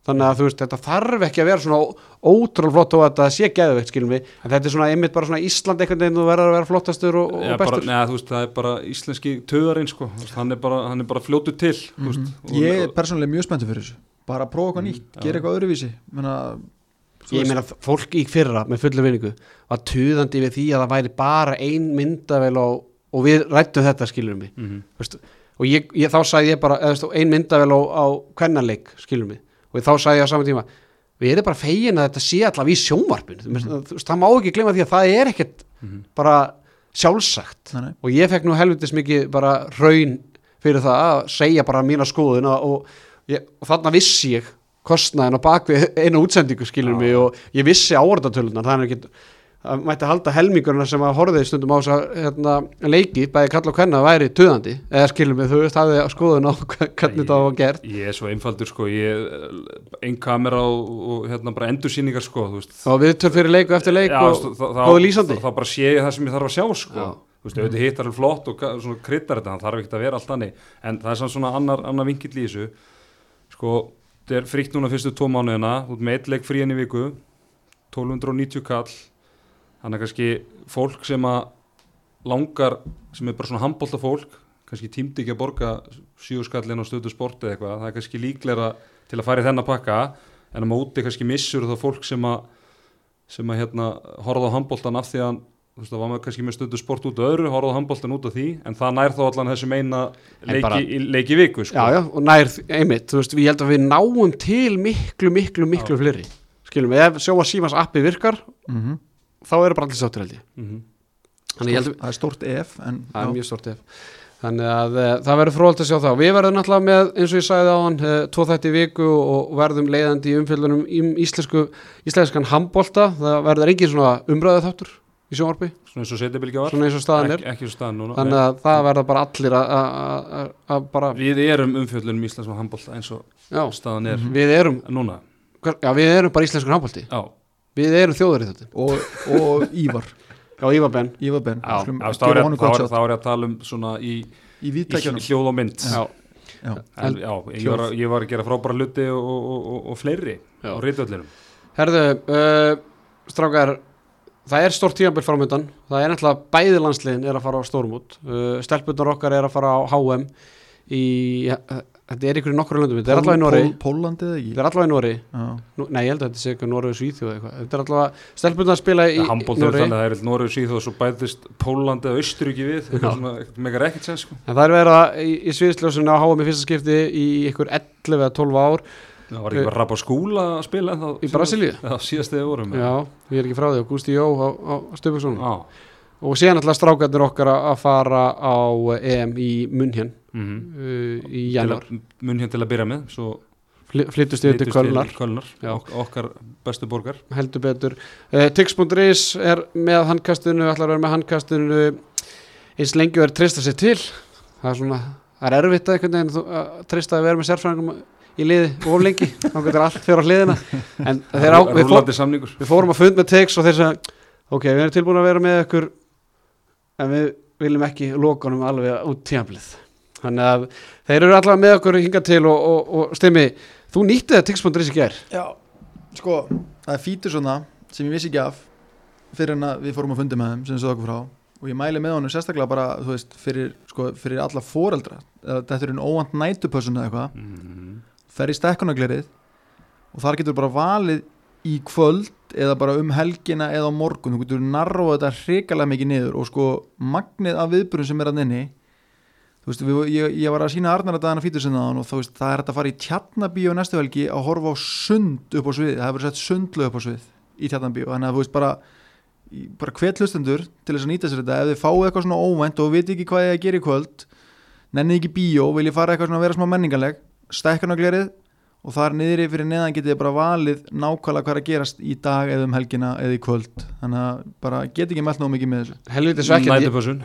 þannig að þú veist, þetta þarf ekki að vera svona ótrúlega flott og að þetta sé geðveikt skilum við, en þetta er svona einmitt bara svona Ísland einhvern veginn þú verður að vera flottastur og, Já, og bara, bestur. neða, þú veist, það er bara íslenski töðarinn sko, hann er bara, hann er bara fljótu til mm veist, og, Ég er persónulega mjög spenntur fyrir þessu. Bara að prófa eitthvað nýtt, já. gera eitthvað öðruvísi. Menna, ég meina fólk í fyrra með fullu vinningu var tuðandi við því að það væri bara ein myndavel og, og við rættum þetta skilum við mm Veist, og ég, ég, þá sagði ég bara eða, veist, ein myndavel á, á kvennanleik skilum við, og þá sagði ég á saman tíma við erum bara fegin að þetta sé allavega í sjónvarpin mm -hmm. það má ekki glemma því að það er ekkert bara sjálfsagt Nei, nei. og ég fekk nú helvitis mikið bara raun fyrir það að segja bara mína skoðun og, og, ég, og þarna vissi ég kostnaðin á bakvið einu útsendingu skilur mig og ég vissi áraðatölunar það er ekki það mætti halda helmingurna sem að horfið stundum á þess að hérna, leiki, bæði kalla og kvenna væri töðandi, eða skilur mig, þú veist hafið skoðun á hvernig þetta var gert. Ég er svo einfaldur sko, ég einn kamera og, og hérna bara endursýningar sko, þú veist. Og við töl fyrir leiku eftir leik Já, og þá- góðu lýsandi. þá, þá bara sé ég það sem ég þarf að sjá sko. Þú veist, auðvitað hittar er flott og kryddar þetta, það þarf ekki að vera allt þannig. En það er svona annar, annar vinkill í þessu. Sko, þetta er frítt núna fyrstu tvo mánuðina, út með eitt leik frí enn í viku. 1290 kall þannig að kannski fólk sem að langar, sem er bara svona handbólta fólk, kannski tímdi ekki að borga sjöskallin á stöðu sport eða eitthvað, það er kannski líklega til að fara í þennan pakka en á móti kannski missur það fólk sem að sem að hérna horfða á handbóltan af því að þú veist, það var maður kannski með stundu sport út af öðru, horfða á handbóltan út af því en það nær þá allan þessum eina leiki, bara- í, leiki í viku sko. já, já, og nær, einmitt, þú veist, ég held að við náum til miklu, miklu, miklu fleiri. Skilum, ef sjóa símans appi virkar mm þá eru bara allir sáttir held ég. Mhm. þannig ég held að það er stórt ef en það er mjög stort ef. Þannig að uh, það verður fróðalt að sjá það. Við verðum náttúrulega með, eins og ég sagði á hann uh, tvo þætti í viku og verðum leiðandi í umfjöldunum í íslensku íslenskan handbolta, það verður engin svona umræðu þáttur í sjónvarpi. Svona eins og setjabilgja var. Svona eins og staðan er. ekki, ekki svo staðan núna. Þannig að það verða bara allir að- að að- að bara, við erum umfjöllunum íslenskum handbólta eins og já, staðan er við erum núna. Já, við erum bara íslenskur handbolti. Já, við erum þjóður í þetta og, og Ívar. Já, Ívar Ben. Ívar Ben. Þá er er er að tala um svona í, í í hljóð og mynd. Já, Já. en, já, ég, var, ég var að gera frábæra hluti og, og, og, og fleiri Já. á reytvöllinum herðu uh, strákar það er stórt tíðanbyrg framöndan það er náttúrulega bæði landsliðin er að fara á stórmút uh, stelpunar okkar er að fara á HM í, þetta er ykkur í nokkru löndum. Þetta er allavega í Nóri Pólandi eða ekki? Þetta er allavega í Nóri Já. Nú, nei, ég held að þetta sé eitthvað Nóri og Svíþjóð eitthvað. Þetta er allavega, stelpunar að spila í er að það er Noregu síð og svo bæðist Pólandi eða Austuríki við. Eitthvað svona, megar ekkert sens sko. en það er verið að í, í sviðsljósinu á HM í fyrsta skipti í ykkur 11 eða 12 ár. Það var ekki bara rapp á skúla að spila en þá Í Brasilíu? já, síðast og síðan alltaf strákarnir okkar að fara á EM í Munhjön Mm uh, í janúar. Mun hér til að byrja með flyttust yfir til Kölnar. Kölnar. Ok, okkar bestu borgar. Heldur betur. Uh, Tix.is er með handkastinu ætlar að vera með handkastinu. Eins lengi verið treysta sér til. Það er svona, það er erfitt að veginn þú- að vera með sérfræðingum í liði of lengi, þá getur allt fyrir á hliðina. En þeir á, við, fór, við fórum að fund með Tix og þeir sagði, ok, við erum tilbúin að vera með ykkur en við viljum ekki lokanum alveg út tíamlið þannig að þeir eru allavega með okkur hingað til og, og, og stimmi, þú nýttið að Tix.is í ger Já, sko, það er fítur svona sem ég vissi ekki af fyrir en að við fórum að fundi með þeim sem þess að okkur frá. Og ég mæli með honum sérstaklega bara, þú veist, fyrir, sko, fyrir alla foreldra. Þetta er einn óvand nætupössun eða eitthvað. Mm. fer í stekkunaglerið og þar getur bara valið í kvöld eða bara um helgina eða á morgun, þú getur narróða þetta hrikalega mikið niður og sko magnið af viðburðum sem er að nynni þú veist, við, ég, ég var að sína Arnar að dagana fítusinnaðan og þú veist, það er að fara í tjarnabíu næstu helgi að horfa á sund upp á svið, það hefur sett sundlu upp á svið í tjarnabíu, þannig að þú veist bara bara hvet hlustendur til þess að nýta sér þetta. Ef þið fáið eitthvað svona óvænt og viti ekki hvað ég að gera í kvöld nennið ekki bíó, vil ég fara eitthvað svona að vera smá menningaleg stekkunaglerið og þar niðri fyrir neðan getið þið bara valið nákvæmlega hvað er að gerast í dag eða um helgina eða í kvöld. Þannig að bara get ekki mælt nóg mikið með þessu. Helviti svekkjandi,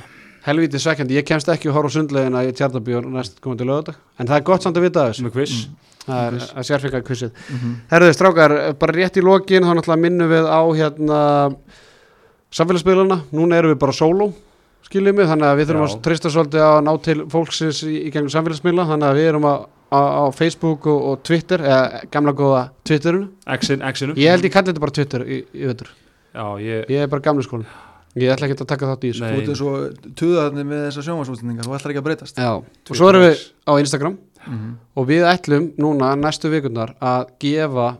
helviti svekkjandi. Ég kemst ekki að horfa sundlegina í tjarnabíu næst komandi lögata, en það er gott samt að vita þessu. Með quiz. Það er að sérfika kvissið mm -hmm. Herðu strákar, bara rétt í lokin þá náttúrulega minnum við á hérna samfélagsmiðluna, núna erum við bara sóló skiljið mig, þannig að við þurfum Já. að treysta svolítið að ná til fólksins í, í á, á Facebook og, og Twitter eða gamla góða Twitterinu. X-in, X-inu ég held ég kalli þetta bara Twitter í, í veitur, já, ég, ég er bara gamli skólin ég ætla ekki að taka þátt í þessu. Þú ert eins og tuðaðarnir með þessar sjónvarsústendingar þú ætlar ekki að breytast. Já, og svo erum við á Instagram. Mm -hmm. og við ætlum núna næstu vikundar að gefa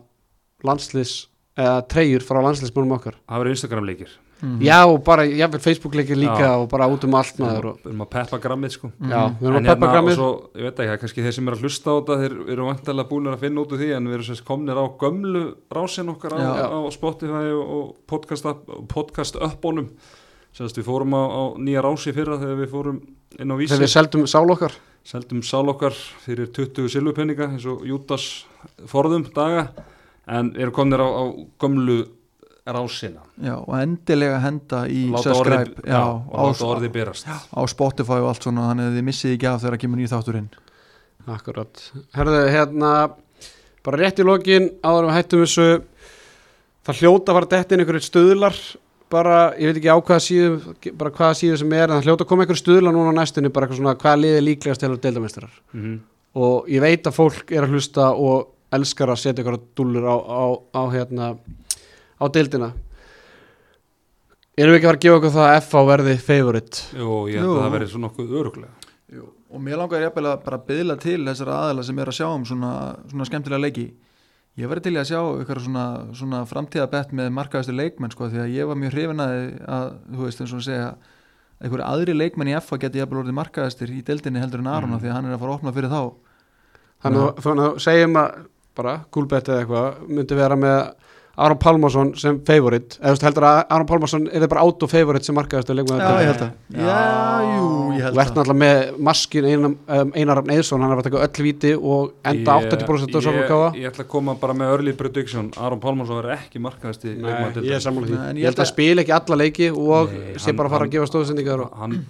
landslis eða treyjur frá landslismannum okkar. Það verður Instagram leikir Já, og bara, jáfnvel Facebook leikir líka Já. og bara út um allt maður og, við erum að peppa grammið sko. Já, við erum En að peppa hérna, og grammið svo, ég veit ekki, kannski þeir sem er að hlusta á þetta þeir eru vantilega búin að finna út úr því en við erum sérst komnir á gömlu rásin okkar á, Já. á Spotify og, og podcast uppbónum sérst við fórum á, á nýja rási fyrra þegar við fórum inn á vísi þegar við seldum sál okkar. Seldum sál okkar fyrir 20 silvupenninga eins og Jútas forðum daga. En erum komnir á, á gömlu rásina. Já, og endilega henda í subscribe orði, já, á, berast. á Spotify og allt svona þannig að þið missið ekki af þegar kemur nýð þátturinn Akkurat. Herðu, hérna, bara rétt í lokin áður við hættum þessu það hljóta að fara dett inn einhverjum stuðlar bara, ég veit ekki á hvaða síðu bara hvaða síðu sem er, en það hljóta að koma einhverjum stuðlar núna á næstunni, bara eitthvað svona hvaða liði líklegast til að deildamestrar mm -hmm. og ég veit að fólk er að hlusta og elskar að setja ykkur dúllur á, á, á hérna á deildina. Erum við ekki að fara að gefa okkur það að FH verði favorite? Jú, ég held að það verði svo nokkuð öruglega Jú. og mér langar ég að bara byðla til þessara aðeila sem er að sjá um svona, svona skemmtilega leiki. Ég væri til að sjá ykkur svona, svona framtíðabett með markaðastu leikmenn sko, því að ég var mjög hrifin að, að þú veist, eins og að segja einhverju aðri leikmenn í FA geti jafnvel orðið markaðastir í deildinni heldur en Aron mm. því að hann er að fara að opna fyrir þá. Að- þannig að segjum að bara gúlbett eða eitthvað myndi vera með Aron Pálmarsson sem favorit eða þú veist, heldur að Aron Pálmarsson er bara auto favorit sem markaðastu leikmaður Já, ég held að. Já, jú, ég Þú held ert náttúrulega með maskin Einar, um, Einar Rafn Eðsson, hann er að taka öll víti og enda 80% af Sofum Káa. ég, ég ætla að koma bara með early prediction. Aron Pálmarsson verður ekki markaðasti Nei, ég er sammála því. Ég ég held að að- spila ekki alla leiki og sé bara að fara að gefa stóðsendingar og...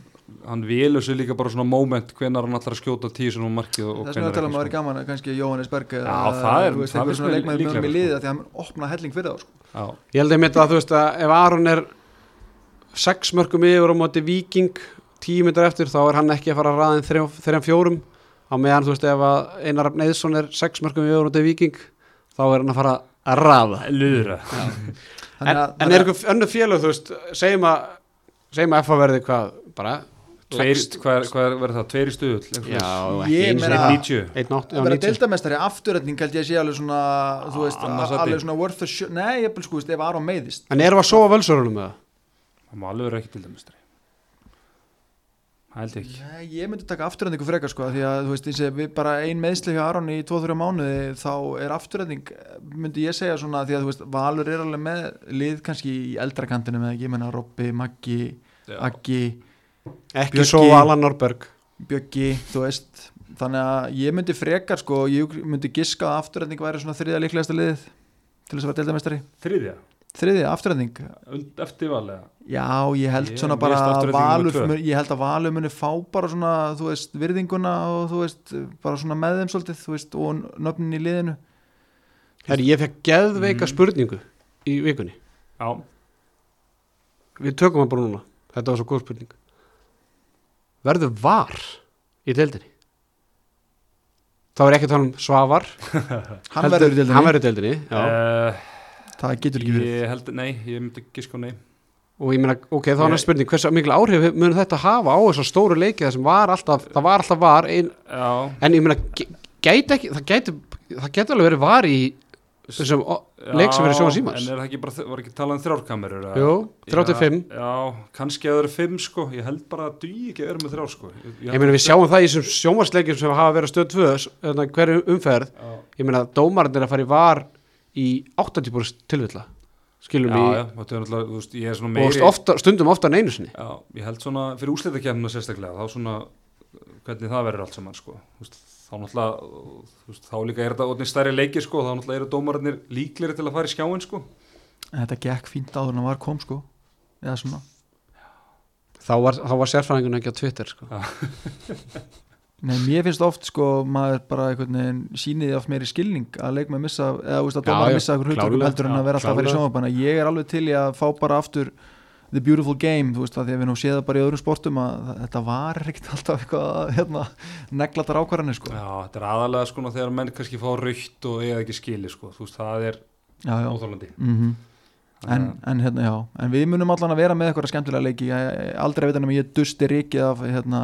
hann, velur sér líka bara svona moment hvenar hann ætlar að skjóta tíu sem hún markið og, og Þess vegna hvenær tala um að ekki, vera gaman að kannski Jóhannes Berg Já, það er- þú veist, það einhver finnst svona mér leikmaður með sko. að því að hann opna helling fyrir þá sko. sko. Já, Ég held einmitt að þú veist að ef Aron er sex mörgum yfir á móti Viking tíu minnir eftir þá er hann ekki að fara að raðin þrejum fjórum á meðan þú veist ef að Einar Rafn Eðsson er sex mörgum yfir á móti Viking þá er hann að fara að raða Lúðra En, Þannig að- en er eitthvað önnur félög þú veist segjum að segjum að FA verði hvað bara hvað er- hvað er- verður það? Tveir í stuðull Já, Ég ekki eins meina- og 90 einn átt, já, að vera 90 deildamestari afturrætning held ég að sé alveg svona þú veist, annars a- sæti. alveg svona worth a shot. Nei, ég bel sko, ef Aron meiðist. En erum við að sofa völsörunum með það? Það má alveg vera ekki Það held ég ekki. Nei, ég myndi taka afturrætningu frekar sko því að þú veist, eins og við bara ein meðsli hjá Aron í 2-3 mánuði þá er afturrætning myndi ég segja svona því að þú veist, Valur er alveg með lið kannski í eldra kantinu með ég menna Robby, Maggi. Aggi Ekki Björki- sofa Alan Norberg. Bjöggi, þú veist þannig að ég myndi frekar sko ég myndi giska að afturrætning væri svona þriðja líklegasta liðið til þess að vera deildamestari Þriðja, þriðja afturrætning Und- eftir valega Já, ég held Ég- svona bara valur, ég held að valur muni fá bara svona, þú veist, virðinguna og þú veist, bara svona með þeim svolítið, þú veist, og nöfnin í liðinu. Herri, ég fekk geðveika Mm. spurningu í vikunni. Já, Við tökum hann bara núna. Þetta var svo góð spurning Verður var í deildinni? Þá er ekki að tala um Svavar. Hann verður í deildinni, Hann verður í deildinni, já. Uh, það getur ekki verið. Ég held, nei, ég myndi ekki sko nei Og ég meina, ok, þá er næst spurning Hversu mikil áhrif mun þetta hafa á þessar stóru leiki Það sem var alltaf, það var alltaf var ein, En ég meina, gæti ekki Það gæti, það gæti alveg verið var í Þessum leik sem verið sjóma símans En er það ekki bara, var ekki talað um þrjárkamerur? Jú, 35 Já, já, kannski að það eru 5 sko. Ég held bara að dugi ekki að vera með þrjár sko. Ég, Ég meina, við sjáum það í þessum sjómarsleikjum sem hafa verið stöð 2 þannig að hverju umferð. Já, ég meina dómarinn er að fara í var í 80% tilvilla skilum og meiri ofta, stundum ofta en einu sinni. Já, ég held svona fyrir úsleitakefnuna sérstaklega þá svona, hvernig það verður allt saman sko, þú veist, þá náttúrulega þú veist, þá líka er þetta orðin stærri leiki sko, þá náttúrulega eru dómararnir líkleri til að fara í skjáin sko. En Þetta gekk fínt áður en að var kom sko. Eða svona, þá var, þá var sérfræðingun ekki á Twitter sko. nei, mér finnst oft sko, maður bara einhvern veginn sýniði oft meiri skilning að leikmaður missa eða þú veist að dómar missa einhver hlutur heldur en að vera alltaf að fara í klárlega. sjónvabana ég er alveg til í að fá bara aftur the beautiful game, þú veist að því að við nú séð það bara í öðrum sportum að þetta var ekkert alltaf eitthvað hérna, neglatar ákvarðanir sko. Já, þetta er aðalega sko þegar menn kannski fá raukt og eiga ekki skili sko, þú veist, það er já, já. óþálandi Mm en, en, hérna, já, en við munum allan að vera með eitthvað skemmtilega leiki. Ég, aldrei veit að ég dusti rikið af hérna,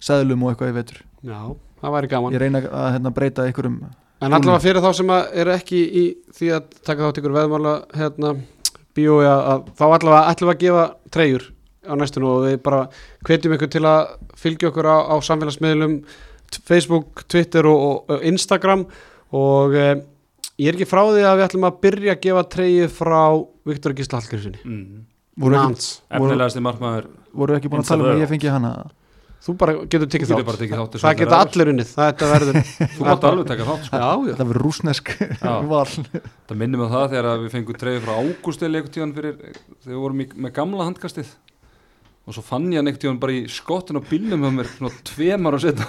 seðlum og eitthvað ég veitur já, það væri gaman. Ég reyna að hérna, breyta einhverjum en allavega fyrir þá sem að eru ekki í því að taka þátt ykkur veðmála hérna, bíói að, að þá allavega ætlum við að gefa treyjur á næstun og við bara hvetjum ykkur til að fylgja okkur á, á samfélagsmiðlum Facebook, Twitter og, og, og Instagram og eh, ég er ekki frá því að við ætlum að byrja að gefa treyju frá Viktor Gísla Hallgrímsinni mm. Nans. Efnilegasti markmaður voru ekki búin að tala um að ég fengi hana Þú bara getur tekið þátt. bara tekið þátt í Það geta allir unnið. Þetta verður. Þú mátt alveg taka þátt sko. Já, já. þetta verður rúsnesk val Það minnum við það þegar að við fengum treyði frá Ágústi leikutíðan fyrir þegar við vorum í, með gamla handkastið og svo fann ég hann einhvern tíðan bara í skottun og bílnum hjá mér svona tveim ára setna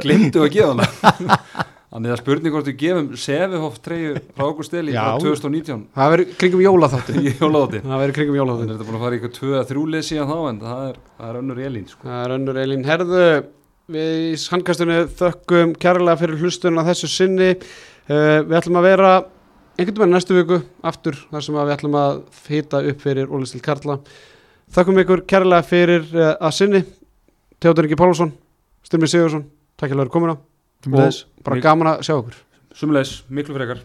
glemdu að gefa hana Þannig að spurning hvort við gefum Sevihoff treyju frá Ágústi Eli Já. frá 2019 Það verður kringum jólaþáttin. í jólaðóti Það verður kringum Þannig jólaþáttin. er þetta búin að fara eitthvað 2-3 lið síðan þá en það er, það er önnur Elín sko. Það er önnur Elín Herðu. Við í handkastunni þökkum kærlega fyrir hlustunum að þessu sinni. Uh, við ætlum að vera einhvern veginn næstu viku aftur þar sem að við ætlum að hita upp fyrir Ólistil Karla. Þökkum ykkur kærlega fyrir uh, að sinni. Teodor Ingi Pálsson, Styrmi Sigursson, takk hjá komuna og bara gaman að sjá okkur. Sumulegis, miklu frekar